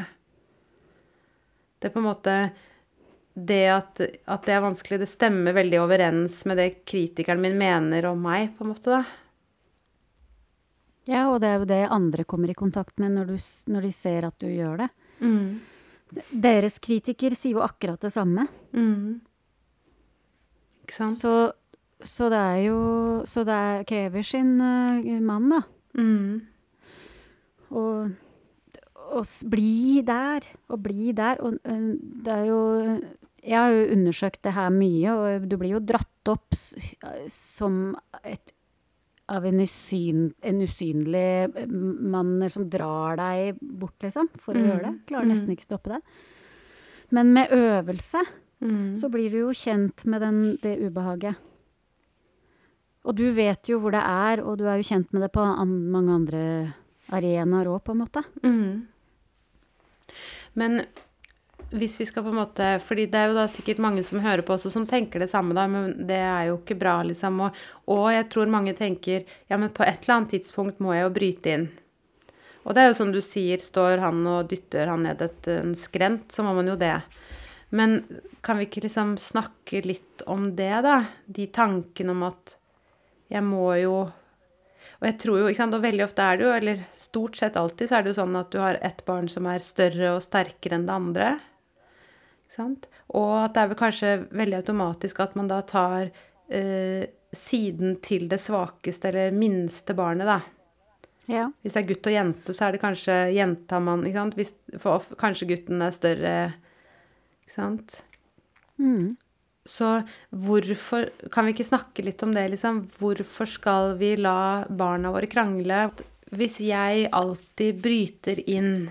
Det er på en måte det at, at det er vanskelig, det stemmer veldig overens med det kritikeren min mener om meg, på en måte, da. Ja, og det er jo det andre kommer i kontakt med når, du, når de ser at du gjør det. Deres kritiker sier jo akkurat det samme. Ikke sant? Så, så det er jo Så det er, krever sin uh, mann, da. Mm. Og, og bli der, og bli der. Og eh, det er jo Jeg har jo undersøkt det her mye, og du blir jo dratt opp som et av en, usyn, en usynlig eh, mann som drar deg bort, liksom, for å gjøre det. Klarer nesten ikke stoppe det. Men med øvelse Mm. så blir du jo kjent med den, det ubehaget. Og du vet jo hvor det er, og du er jo kjent med det på an mange andre arenaer òg, på en måte. Mm. Men hvis vi skal på en måte fordi det er jo da sikkert mange som hører på også som tenker det samme, da, men det er jo ikke bra, liksom. Og, og jeg tror mange tenker ja, men på et eller annet tidspunkt må jeg jo bryte inn. Og det er jo som du sier, står han og dytter han ned et, en skrent, så må man jo det. Men kan vi ikke liksom snakke litt om det, da? De tankene om at jeg må jo Og jeg tror jo, ikke sant, og veldig ofte er det jo, eller stort sett alltid, så er det jo sånn at du har ett barn som er større og sterkere enn det andre. Ikke sant? Og at det er vel kanskje veldig automatisk at man da tar eh, siden til det svakeste eller minste barnet, da. Ja. Hvis det er gutt og jente, så er det kanskje jenta man ikke sant? Hvis, for kanskje gutten er større Ikke sant? Mm. Så hvorfor Kan vi ikke snakke litt om det, liksom? Hvorfor skal vi la barna våre krangle? Hvis jeg alltid bryter inn,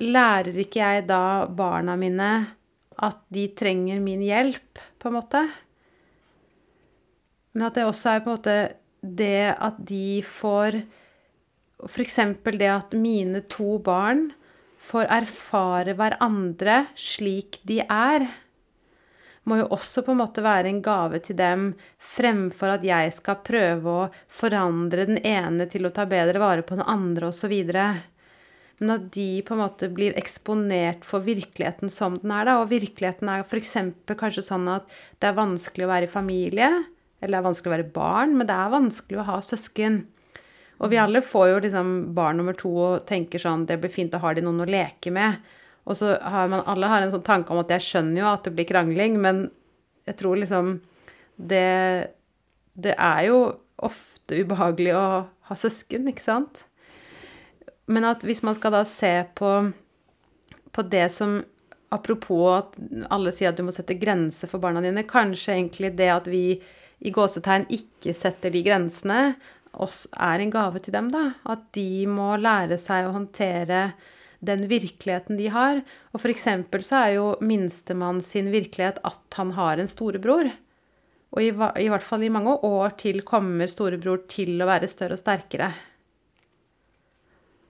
lærer ikke jeg da barna mine at de trenger min hjelp, på en måte. Men at det også er på en måte det at de får F.eks. det at mine to barn får erfare hverandre slik de er, må jo også på en måte være en gave til dem, fremfor at jeg skal prøve å forandre den ene til å ta bedre vare på den andre, osv. Men at de på en måte blir eksponert for virkeligheten som den er, da. Og virkeligheten er f.eks. kanskje sånn at det er vanskelig å være i familie, eller det er vanskelig å være barn, men det er vanskelig å ha søsken. Og vi alle får jo liksom barn nummer to og tenker sånn Det blir fint, da har de noen å leke med. Og så har man Alle har en sånn tanke om at jeg skjønner jo at det blir krangling, men jeg tror liksom Det Det er jo ofte ubehagelig å ha søsken, ikke sant? Men at hvis man skal da se på, på det som Apropos at alle sier at du må sette grenser for barna dine, kanskje egentlig det at vi i gåsetegn ikke setter de grensene, oss er en gave til dem, da. At de må lære seg å håndtere den virkeligheten de har. Og eksempel så er jo minstemann sin virkelighet at han har en storebror. Og i, i hvert fall i mange år til kommer storebror til å være større og sterkere.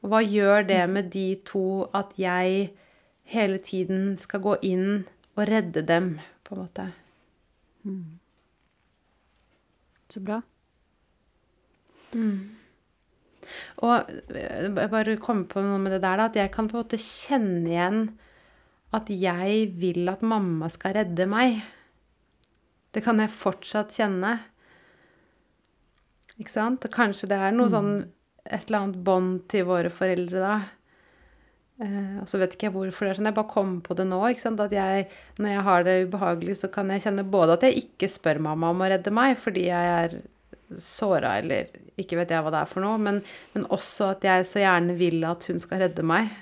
Og hva gjør det med de to at jeg hele tiden skal gå inn og redde dem, på en måte? Mm. Så bra. Mm. Og jeg bare kommer på noe med det der, da, at jeg kan på en måte kjenne igjen at jeg vil at mamma skal redde meg. Det kan jeg fortsatt kjenne. Ikke sant? Kanskje det er noe sånn et eller annet bånd til våre foreldre da. Eh, og så vet ikke jeg hvorfor det er sånn. Jeg bare kommer på det nå. At jeg, når jeg har det ubehagelig, så kan jeg kjenne både at jeg ikke spør mamma om å redde meg fordi jeg er såra, eller ikke vet jeg hva det er for noe, men, men, også at jeg så gjerne vil at hun skal redde meg.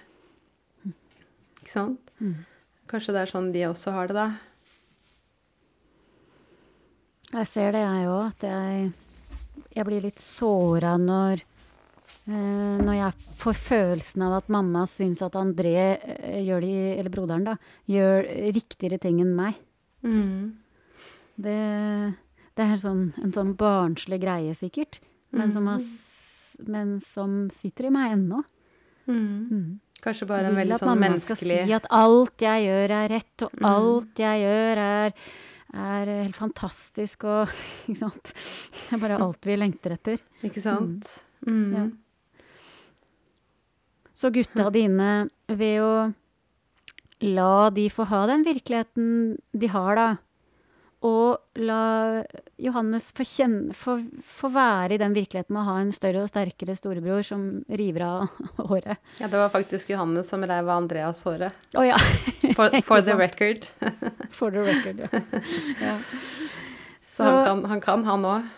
Ikke sant? Mm. Kanskje det er sånn de også har det, da. Jeg ser det, jeg òg. At jeg, jeg, blir litt såra når eh, når jeg får følelsen av at mamma syns at André eh, gjør de, eller broderen, da, gjør riktigere ting enn meg. Mm. Det det er sånn, en sånn barnslig greie, sikkert, men, mm. som, har, men som, sitter i meg ennå. Mm. Mm. Kanskje bare en veldig sånn menneskelig Vil at mamma skal si at alt jeg gjør, er rett, og mm. alt jeg gjør, er, er helt fantastisk og [laughs] Ikke sant? Det er bare alt vi lengter etter. Ikke sant? Mm. Mm. Ja. Så gutta dine, ved å la de få ha den virkeligheten de har, da, og la Johannes få, kjenne, få, få, være i den virkeligheten med å ha en større og sterkere storebror som river av [laughs] håret. Ja, det var faktisk Johannes som reiv av Andreas håret. Oh, ja. [laughs] for, [laughs] for the record. for the record, ja. ja. Så, Så, han kan, han kan, han òg.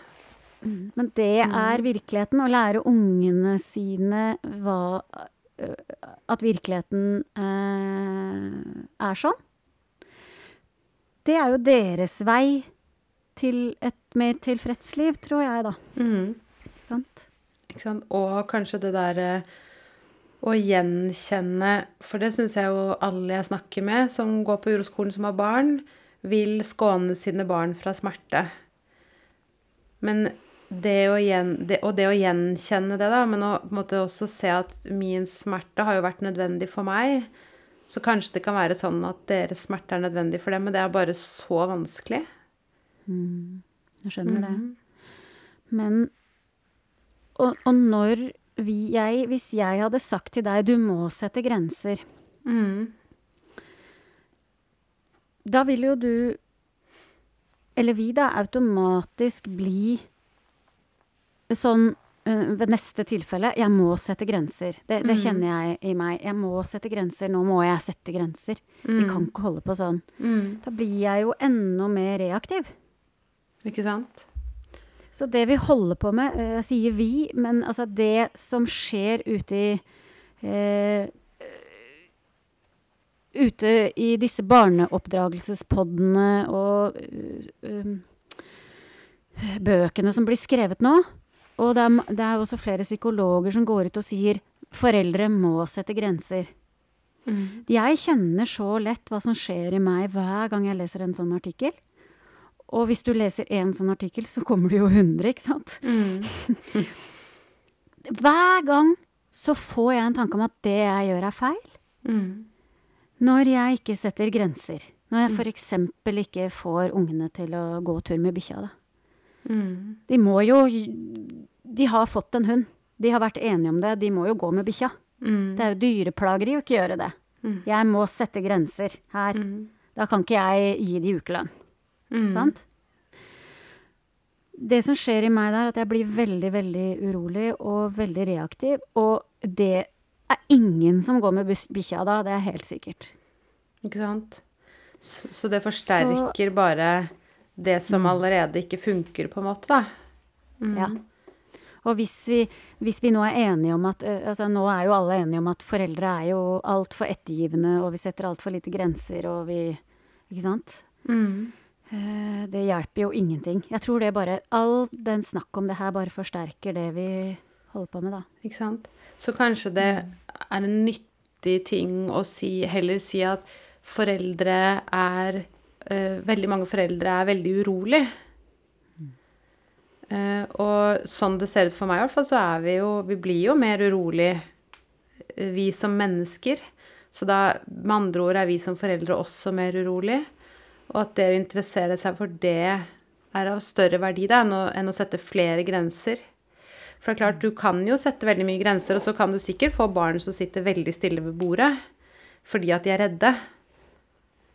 Mm, men det er virkeligheten, å lære ungene sine hva At virkeligheten eh, er sånn det er jo deres vei til et mer tilfreds liv, tror jeg, da. Mm. Sant? Ikke sant. Og kanskje det derre å gjenkjenne For det syns jeg jo alle jeg snakker med som går på uroskolen som har barn, vil skåne sine barn fra smerte. Men det å, gjen, det, og det å gjenkjenne det, da, men å på en måte også se at min smerte har jo vært nødvendig for meg, så kanskje det kan være sånn at deres smerte er nødvendig for dem, men det er bare så vanskelig. Mm, jeg skjønner mm. det. Men og, og, når vi, jeg Hvis jeg hadde sagt til deg 'du må sette grenser', mm. da vil jo du Eller vi, da, automatisk bli sånn ved neste tilfelle Jeg må sette grenser. Det, det mm. kjenner jeg i meg. Jeg må sette grenser. Nå må jeg sette grenser. Mm. De kan ikke holde på sånn. Mm. Da blir jeg jo enda mer reaktiv. Ikke sant? Så det vi holder på med, jeg uh, sier vi, men altså det som skjer ute i uh, Ute i disse barneoppdragelsespoddene og uh, bøkene som blir skrevet nå, og det er, det er, også flere psykologer som går ut og sier foreldre må sette grenser. Mm. Jeg kjenner så lett hva som skjer i meg hver gang jeg leser en sånn artikkel. og hvis du leser én sånn artikkel, så kommer det jo 100, ikke sant? Mm. [laughs] Hver gang så får jeg en tanke om at det jeg gjør, er feil. Mm. Når jeg ikke setter grenser. Når jeg f.eks. ikke får ungene til å gå tur med bikkja, da. Mm. De må jo De har fått en hund. De har vært enige om det. De må jo gå med bikkja. Mm. Det er jo dyreplageri å ikke gjøre det. Mm. Jeg må sette grenser her. Mm. Da kan ikke jeg gi de ukelønn. Mm. Sant? Det som skjer i meg der, er at jeg blir veldig, veldig urolig og veldig reaktiv. Og det er ingen som går med bikkja da, det er helt sikkert. Ikke sant? Så, så det forsterker bare det som allerede ikke funker, på en måte, da. Mm. Ja. Og hvis vi, hvis vi nå er enige om at altså Nå er jo alle enige om at foreldre er jo altfor ettergivende, og vi setter altfor lite grenser, og vi Ikke sant? Mm. Det hjelper jo ingenting. Jeg tror det bare All den snakk om det her bare forsterker det vi holder på med, da. Ikke sant? Så kanskje det er en nyttig ting å si, heller si at foreldre er eh, Veldig mange foreldre er veldig urolig. Eh, og sånn det ser ut for meg, i hvert fall, så er vi jo Vi blir jo mer urolig, eh, vi som mennesker. Så da, med andre ord, er vi som foreldre også mer urolig. Og at det å interessere seg for det er av større verdi da, enn å, enn å sette flere grenser. For det er klart, du kan jo sette veldig mye grenser, og så kan du sikkert få barn som sitter veldig stille ved bordet fordi at de er redde.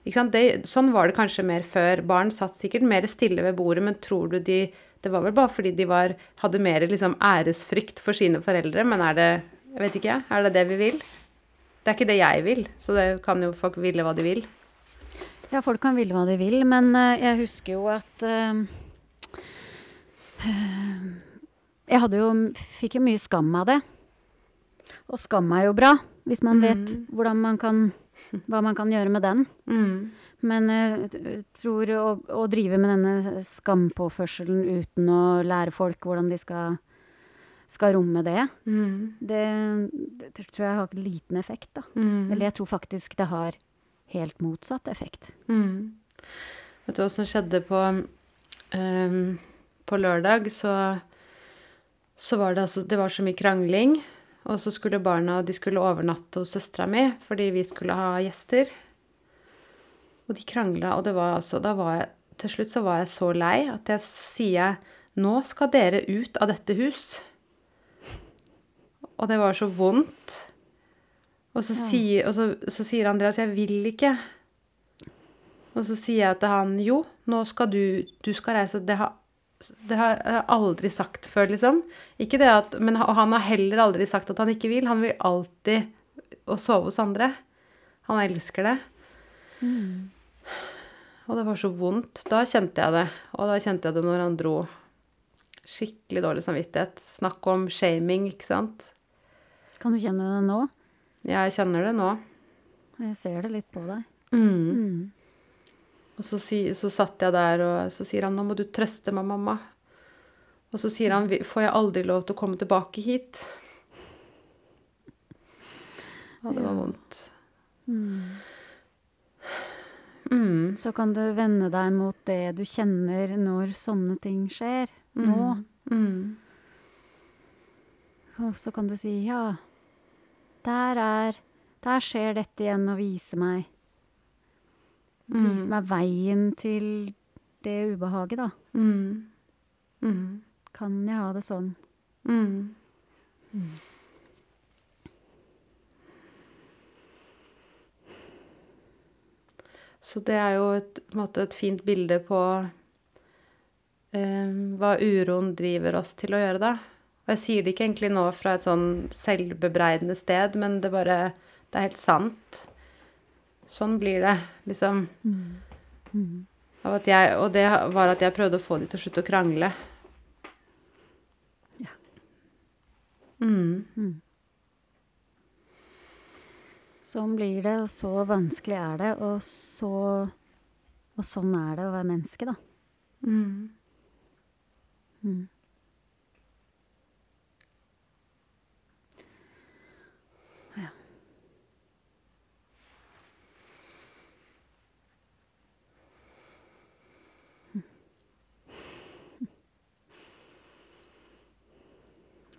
Ikke? Det, sånn var det kanskje mer før. Barn satt sikkert mer stille ved bordet, men tror du de Det var vel bare fordi de var, hadde mer liksom, æresfrykt for sine foreldre, men er det Jeg vet ikke, er det det vi vil? Det er ikke det jeg vil, så det kan jo folk ville hva de vil. Ja, folk kan ville hva de vil, men eh, jeg husker jo at eh, Jeg hadde jo Fikk jo mye skam av det. Og skam er jo bra, hvis man vet hvordan man kan Hva man kan gjøre med den. Mm. Men jeg tror å, å drive med denne skampåførselen uten å lære folk hvordan de skal, skal romme det, Mm. det, det tror jeg har liten effekt, da. Mm. Eller jeg tror faktisk det har helt motsatt effekt. Mm. Vet du hva som skjedde på um, På lørdag så, så var det altså Det var så mye krangling. Og så skulle barna de skulle overnatte hos søstera mi fordi vi skulle ha gjester. Og de krangla, og det var altså Da var jeg Til slutt så var jeg så lei at jeg sier Nå skal dere ut av dette hus. Og det var så vondt. Og så, sier, og så, så sier Andreas 'jeg vil ikke'. Og så sier jeg til han 'jo, nå skal du Du skal reise'. Det har, det har jeg aldri sagt før, liksom. Ikke det at, men, han har heller aldri sagt at han ikke vil. Han vil alltid å sove hos andre. Han elsker det. Og det var så vondt. Da kjente jeg det. Og da kjente jeg det når han dro. Skikkelig dårlig samvittighet. Snakk om shaming, ikke sant. Kan du kjenne det nå? Jeg kjenner det nå. Jeg ser det litt på deg. Mm. Mm. Og så, si, så satt jeg der, og så sier han 'nå må du trøste meg, mamma'. Og så sier han 'får jeg aldri lov til å komme tilbake hit'? Ja, det var vondt. Mm. Så kan du vende deg mot det du kjenner når sånne ting skjer. Nå. Mm. Og så kan du si ja, der er Der skjer dette igjen og vise meg Vise meg veien til det ubehaget, da. Mm. Mm. Kan jeg ha det sånn? Mm. Så det er jo et, på en måte et fint bilde på eh, hva uroen driver oss til å gjøre, da. Og jeg sier det ikke egentlig nå fra et sånn selvbebreidende sted, men det bare Det er helt sant. Sånn blir det, liksom. Av at jeg, og det var at jeg prøvde å få de til å slutte å krangle. Ja. Mm. Sånn blir det, og så vanskelig er det, og så Og sånn er det å være menneske, da. Mm.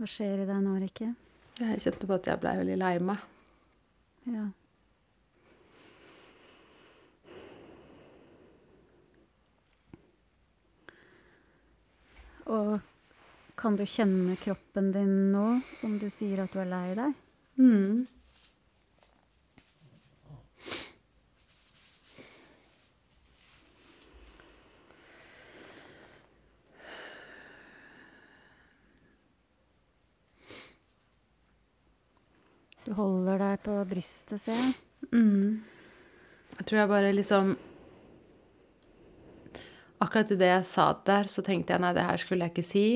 Hva skjer i deg nå, Rikke? Jeg kjente på at jeg blei veldig lei meg. Ja. Og kan du kjenne kroppen din nå, som du sier at du er lei deg? Mm. Du holder deg på brystet, ser jeg. Mm. Jeg tror jeg bare liksom Akkurat idet jeg sa det der, så tenkte jeg nei, det her skulle jeg ikke si.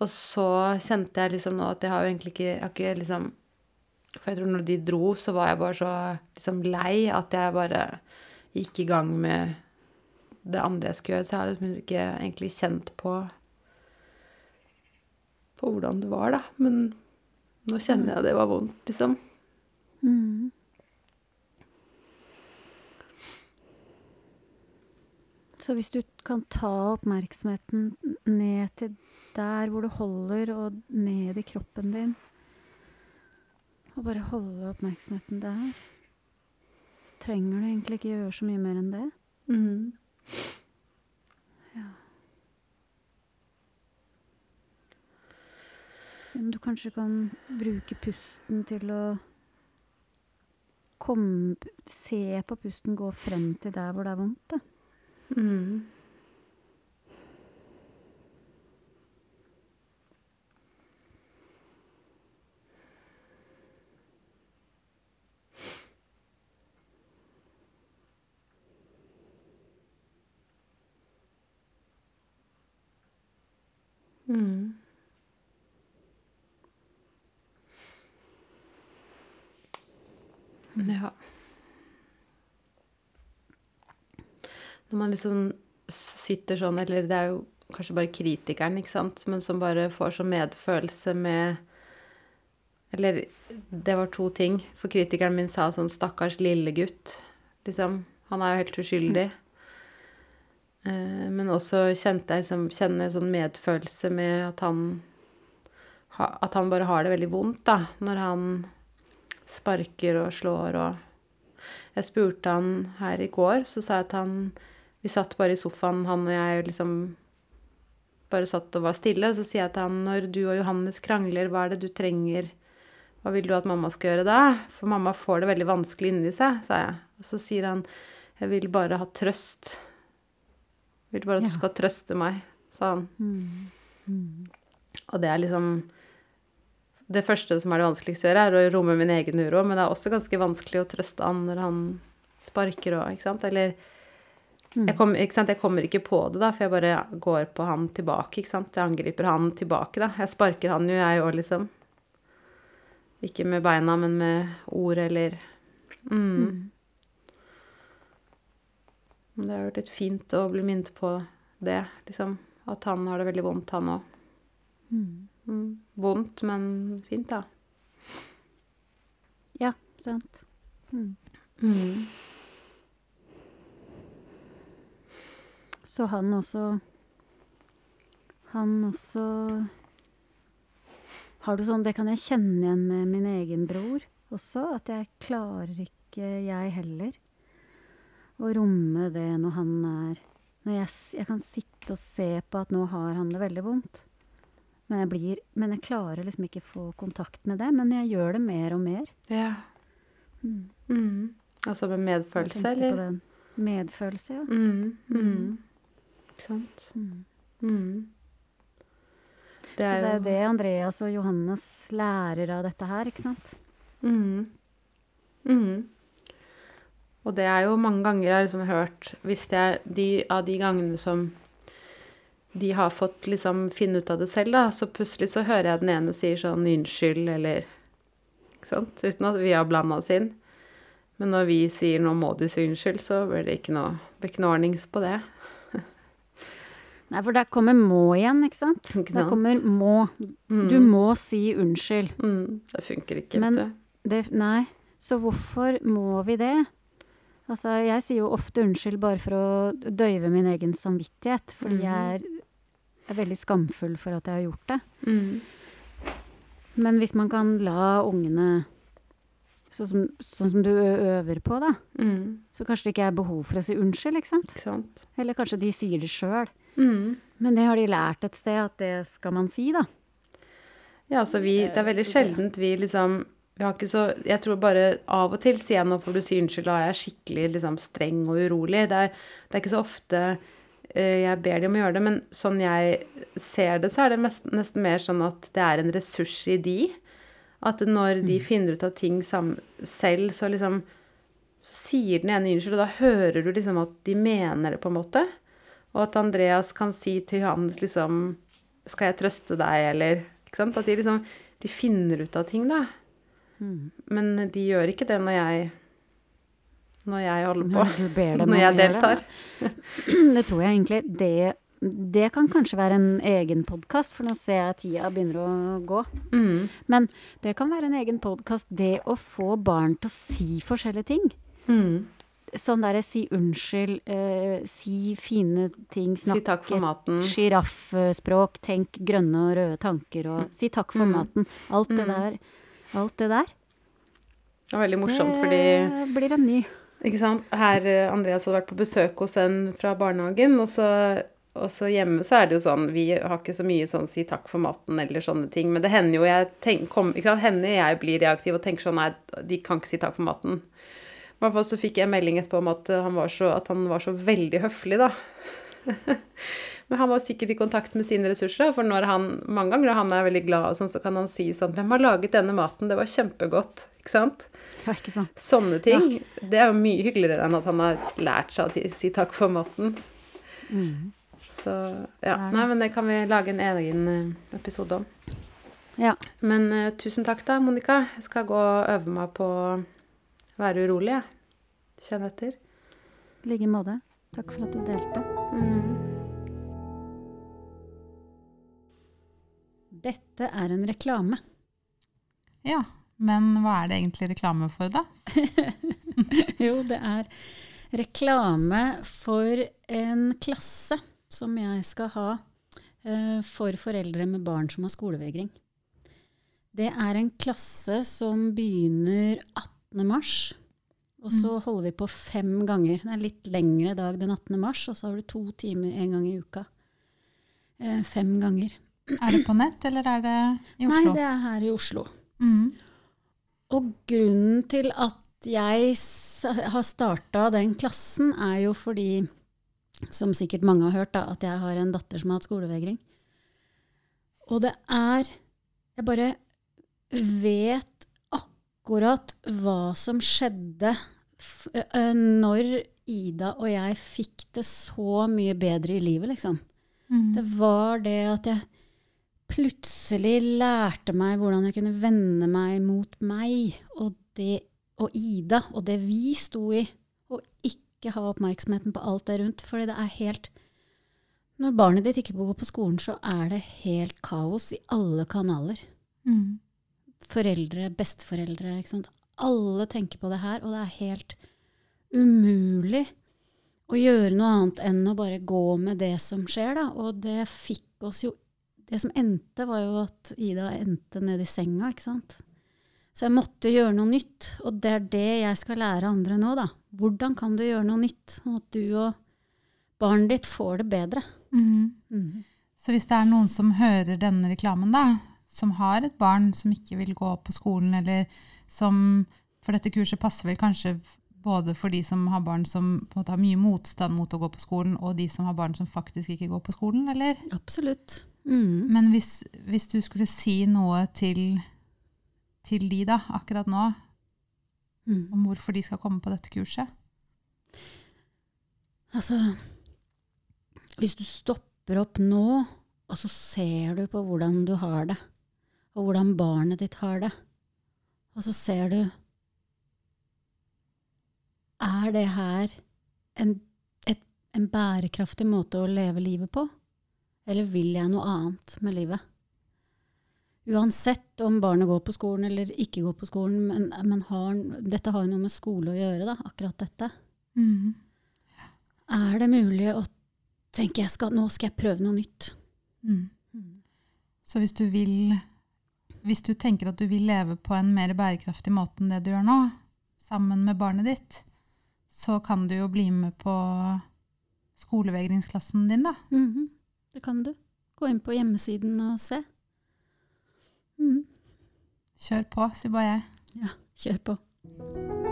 Og så kjente jeg liksom nå at jeg har jo egentlig ikke, jeg har ikke liksom For jeg tror når de dro, så var jeg bare så liksom lei at jeg bare gikk i gang med det andre jeg skulle gjøre. Så jeg har liksom ikke egentlig kjent på på hvordan det var, da. Men nå kjenner jeg det var vondt, liksom. Mm. Så hvis du kan ta oppmerksomheten ned til der hvor du holder, og ned i kroppen din Og bare holde oppmerksomheten der, så trenger du egentlig ikke gjøre så mye mer enn det. Mm. Om du kanskje kan bruke pusten til å komme, Se på pusten gå frem til der hvor det er vondt. Da. Mm. Mm. Ja. Når man liksom sitter sånn, eller det er jo kanskje bare kritikeren, ikke sant, men som bare får sånn medfølelse med Eller det var to ting. For kritikeren min sa sånn 'stakkars lille gutt', liksom. Han er jo helt uskyldig. Eh, men også kjente jeg liksom Kjenne sånn medfølelse med at han At han bare har det veldig vondt, da, når han sparker og slår og Jeg spurte han her i går, så sa jeg at han Vi satt bare i sofaen, han og jeg liksom bare satt og var stille. Og så sier jeg til han når du og Johannes krangler, hva er det du trenger? Hva vil du at mamma skal gjøre da? For mamma får det veldig vanskelig inni seg, sa jeg. Og så sier han jeg vil bare ha trøst. Jeg vil bare at du skal trøste meg, sa han. Mm. Mm. Og det er liksom Det første som er det vanskeligste å gjøre, er å romme min egen uro, men det er også ganske vanskelig å trøste han når han sparker og Ikke sant? Eller Mm. jeg, kom, ikke sant? jeg kommer ikke på det, da, for jeg bare går på han tilbake, ikke sant. Jeg angriper han tilbake, da. Jeg sparker han jo, jeg òg, liksom. Ikke med beina, men med ord eller mm. Mm. Det har vært litt fint å bli minnet på det, liksom. At han har det veldig vondt, han òg. Mm. Mm. Vondt, men fint, da. Ja, sant. Mm. Mm. Så han også Han også Har du sånn Det kan jeg kjenne igjen med min egen bror også. At jeg klarer ikke, jeg heller, å romme det når han er Når jeg, jeg kan sitte og se på at nå har han det veldig vondt. Men jeg, blir, men jeg klarer liksom ikke få kontakt med det. Men jeg gjør det mer og mer. Ja. Mm. Mm. Altså med medfølelse, eller? den. Medfølelse, ja. Mm. Mm. Ikke sant? Mm. Mm. Det Så er det er jo det Andreas og Johannes lærer av dette her, ikke sant? Og det er jo mange ganger jeg har liksom hørt Hvis jeg de, Av de gangene som de har fått liksom finne ut av det selv, da, så plutselig så hører jeg den ene sier sånn 'unnskyld', eller Ikke sant? Uten at vi har blanda oss inn. Men når vi sier 'nå må de si unnskyld', så blir det ikke noe, ikke noe ordnings på det. [laughs] Nei, for der kommer må igjen, ikke sant? Ikke Der kommer må. Mm. Du må si unnskyld. Mm. Det funker ikke, Men- vet du. Det, nei, så hvorfor må vi det? Altså, jeg sier jo ofte unnskyld bare for å døyve min egen samvittighet, fordi Mhm. jeg er, er veldig skamfull for at jeg har gjort det. Mm. Men hvis man kan la ungene Sånn som, sånn som du øver på, da. Mm. Så kanskje det ikke er behov for å si unnskyld, ikke sant? Ikke sant? Eller kanskje de sier det sjøl. Mm. Men det har de lært et sted at det skal man si, da. Ja, så vi, det er veldig sjeldent vi liksom vi har ikke så, Jeg tror bare av og til sier jeg nå får du si unnskyld, da er jeg skikkelig liksom streng og urolig. Det er, det er ikke så ofte jeg ber de om å gjøre det, men sånn jeg ser det, så er det mest, nesten mer sånn at det er en ressurs i de. At når de finner ut av ting sam, selv, så liksom så sier den ene unnskyld, og da hører du liksom at de mener det, på en måte. Og at Andreas kan si til Johannes liksom Skal jeg trøste deg, eller Ikke sant? At de liksom De finner ut av ting, da. Men de gjør ikke det når jeg Når jeg holder på. [laughs] Når Når jeg det. deltar. Det tror jeg egentlig det, det kan kanskje være en egen podkast, for nå ser jeg at tida begynner å gå. Mm. Men det kan være en egen podkast, det å få barn til å si forskjellige ting. Mm. Sånn derre si unnskyld, eh, si fine ting, Si snakke maten. Sjiraffspråk, tenk grønne og røde tanker og si takk for Mm. maten. Alt det Mm. der. Alt det der. Det var veldig morsomt, det fordi blir en ny. Ikke sant? Her, eh, Andreas hadde vært på besøk hos en fra barnehagen, og så, og så hjemme så er det jo sånn Vi har ikke så mye sånn si takk for maten eller sånne ting, men det hender jo jeg tenk, kom, hender jeg blir reaktiv og tenker sånn Nei, de kan ikke si takk for maten. I hvert fall så fikk jeg melding etterpå om at eh, han var så, han var så veldig høflig, da. [laughs] Men han var sikkert i kontakt med sine ressurser, for når han, mange ganger han er veldig glad, og sånn, så kan han si sånn 'Hvem har laget denne maten? Det var kjempegodt.' Ikke sant? Ja, ikke sant. Sånne ting. Det er jo mye hyggeligere enn at han har lært seg å si takk for maten. Mm. Så ja. Nei, men det kan vi lage en egen eh, episode om. Ja. Men uh, tusen takk, da, Monica. Jeg skal gå og øve meg på å være urolig, jeg. Kjenne etter. I like måte. Takk for at du delte. Mm. Dette er en reklame. Ja, men hva er det egentlig reklame for, da? [laughs] jo, det er reklame for en klasse som jeg skal ha eh, for foreldre med barn som har skolevegring. Det er en klasse som begynner 18. mars. Og så holder vi på fem ganger. Det er litt lengre dag den 18. mars, og så har du to timer en gang i uka. Eh, fem ganger. Er det på nett, eller er det i Oslo? Nei, det er her i Oslo. Mm. Og grunnen til at jeg har starta den klassen, er jo fordi, som sikkert mange har hørt, da, at jeg har en datter som har hatt skolevegring. Og det er Jeg bare vet akkurat hva som skjedde når Ida og jeg fikk det så mye bedre i livet, liksom. Mm. Det var det at jeg plutselig lærte meg hvordan jeg kunne vende meg mot meg og, det, og Ida og det vi sto i, og ikke ha oppmerksomheten på alt det rundt. Fordi det er helt Når barnet ditt ikke går på skolen, så er det helt kaos i alle kanaler. Mm. Foreldre, besteforeldre, ikke sant. Alle tenker på det her, og det er helt umulig å gjøre noe annet enn å bare gå med det som skjer, da. Og det fikk oss jo Det som endte, var jo at Ida endte nede i senga, ikke sant. Så jeg måtte gjøre noe nytt, og det er det jeg skal lære andre nå, da. Hvordan kan du gjøre noe nytt, sånn at du og barnet ditt får det bedre? Mm. Så hvis det er noen som hører denne reklamen, da, som har et barn som ikke vil gå på skolen, eller som For dette kurset passer vel kanskje både for de som har barn som måte har mye motstand mot å gå på skolen, og de som har barn som faktisk ikke går på skolen, eller? Absolutt. Mm. Men hvis, hvis du skulle si noe til, til de da, akkurat nå, Mm. om hvorfor de skal komme på dette kurset? Altså Hvis du stopper opp nå, og så ser du på hvordan du har det, og hvordan barnet ditt har det, og så ser du Er det her en, et, en bærekraftig måte å leve livet på? Eller vil jeg noe annet med livet? Uansett om barnet går på skolen eller ikke går på skolen, men, men har, dette har jo noe med skole å gjøre, da, akkurat dette. Mm. Er det mulig å tenke at nå skal jeg prøve noe nytt? Mm. Så hvis du vil hvis du tenker at du vil leve på en mer bærekraftig måte enn det du gjør nå, sammen med barnet ditt, så kan du jo bli med på skolevegringsklassen din, da. Mhm. Det kan du. Gå inn på hjemmesiden og se. Mm. Kjør på, sier bare jeg. Ja, Kjør på.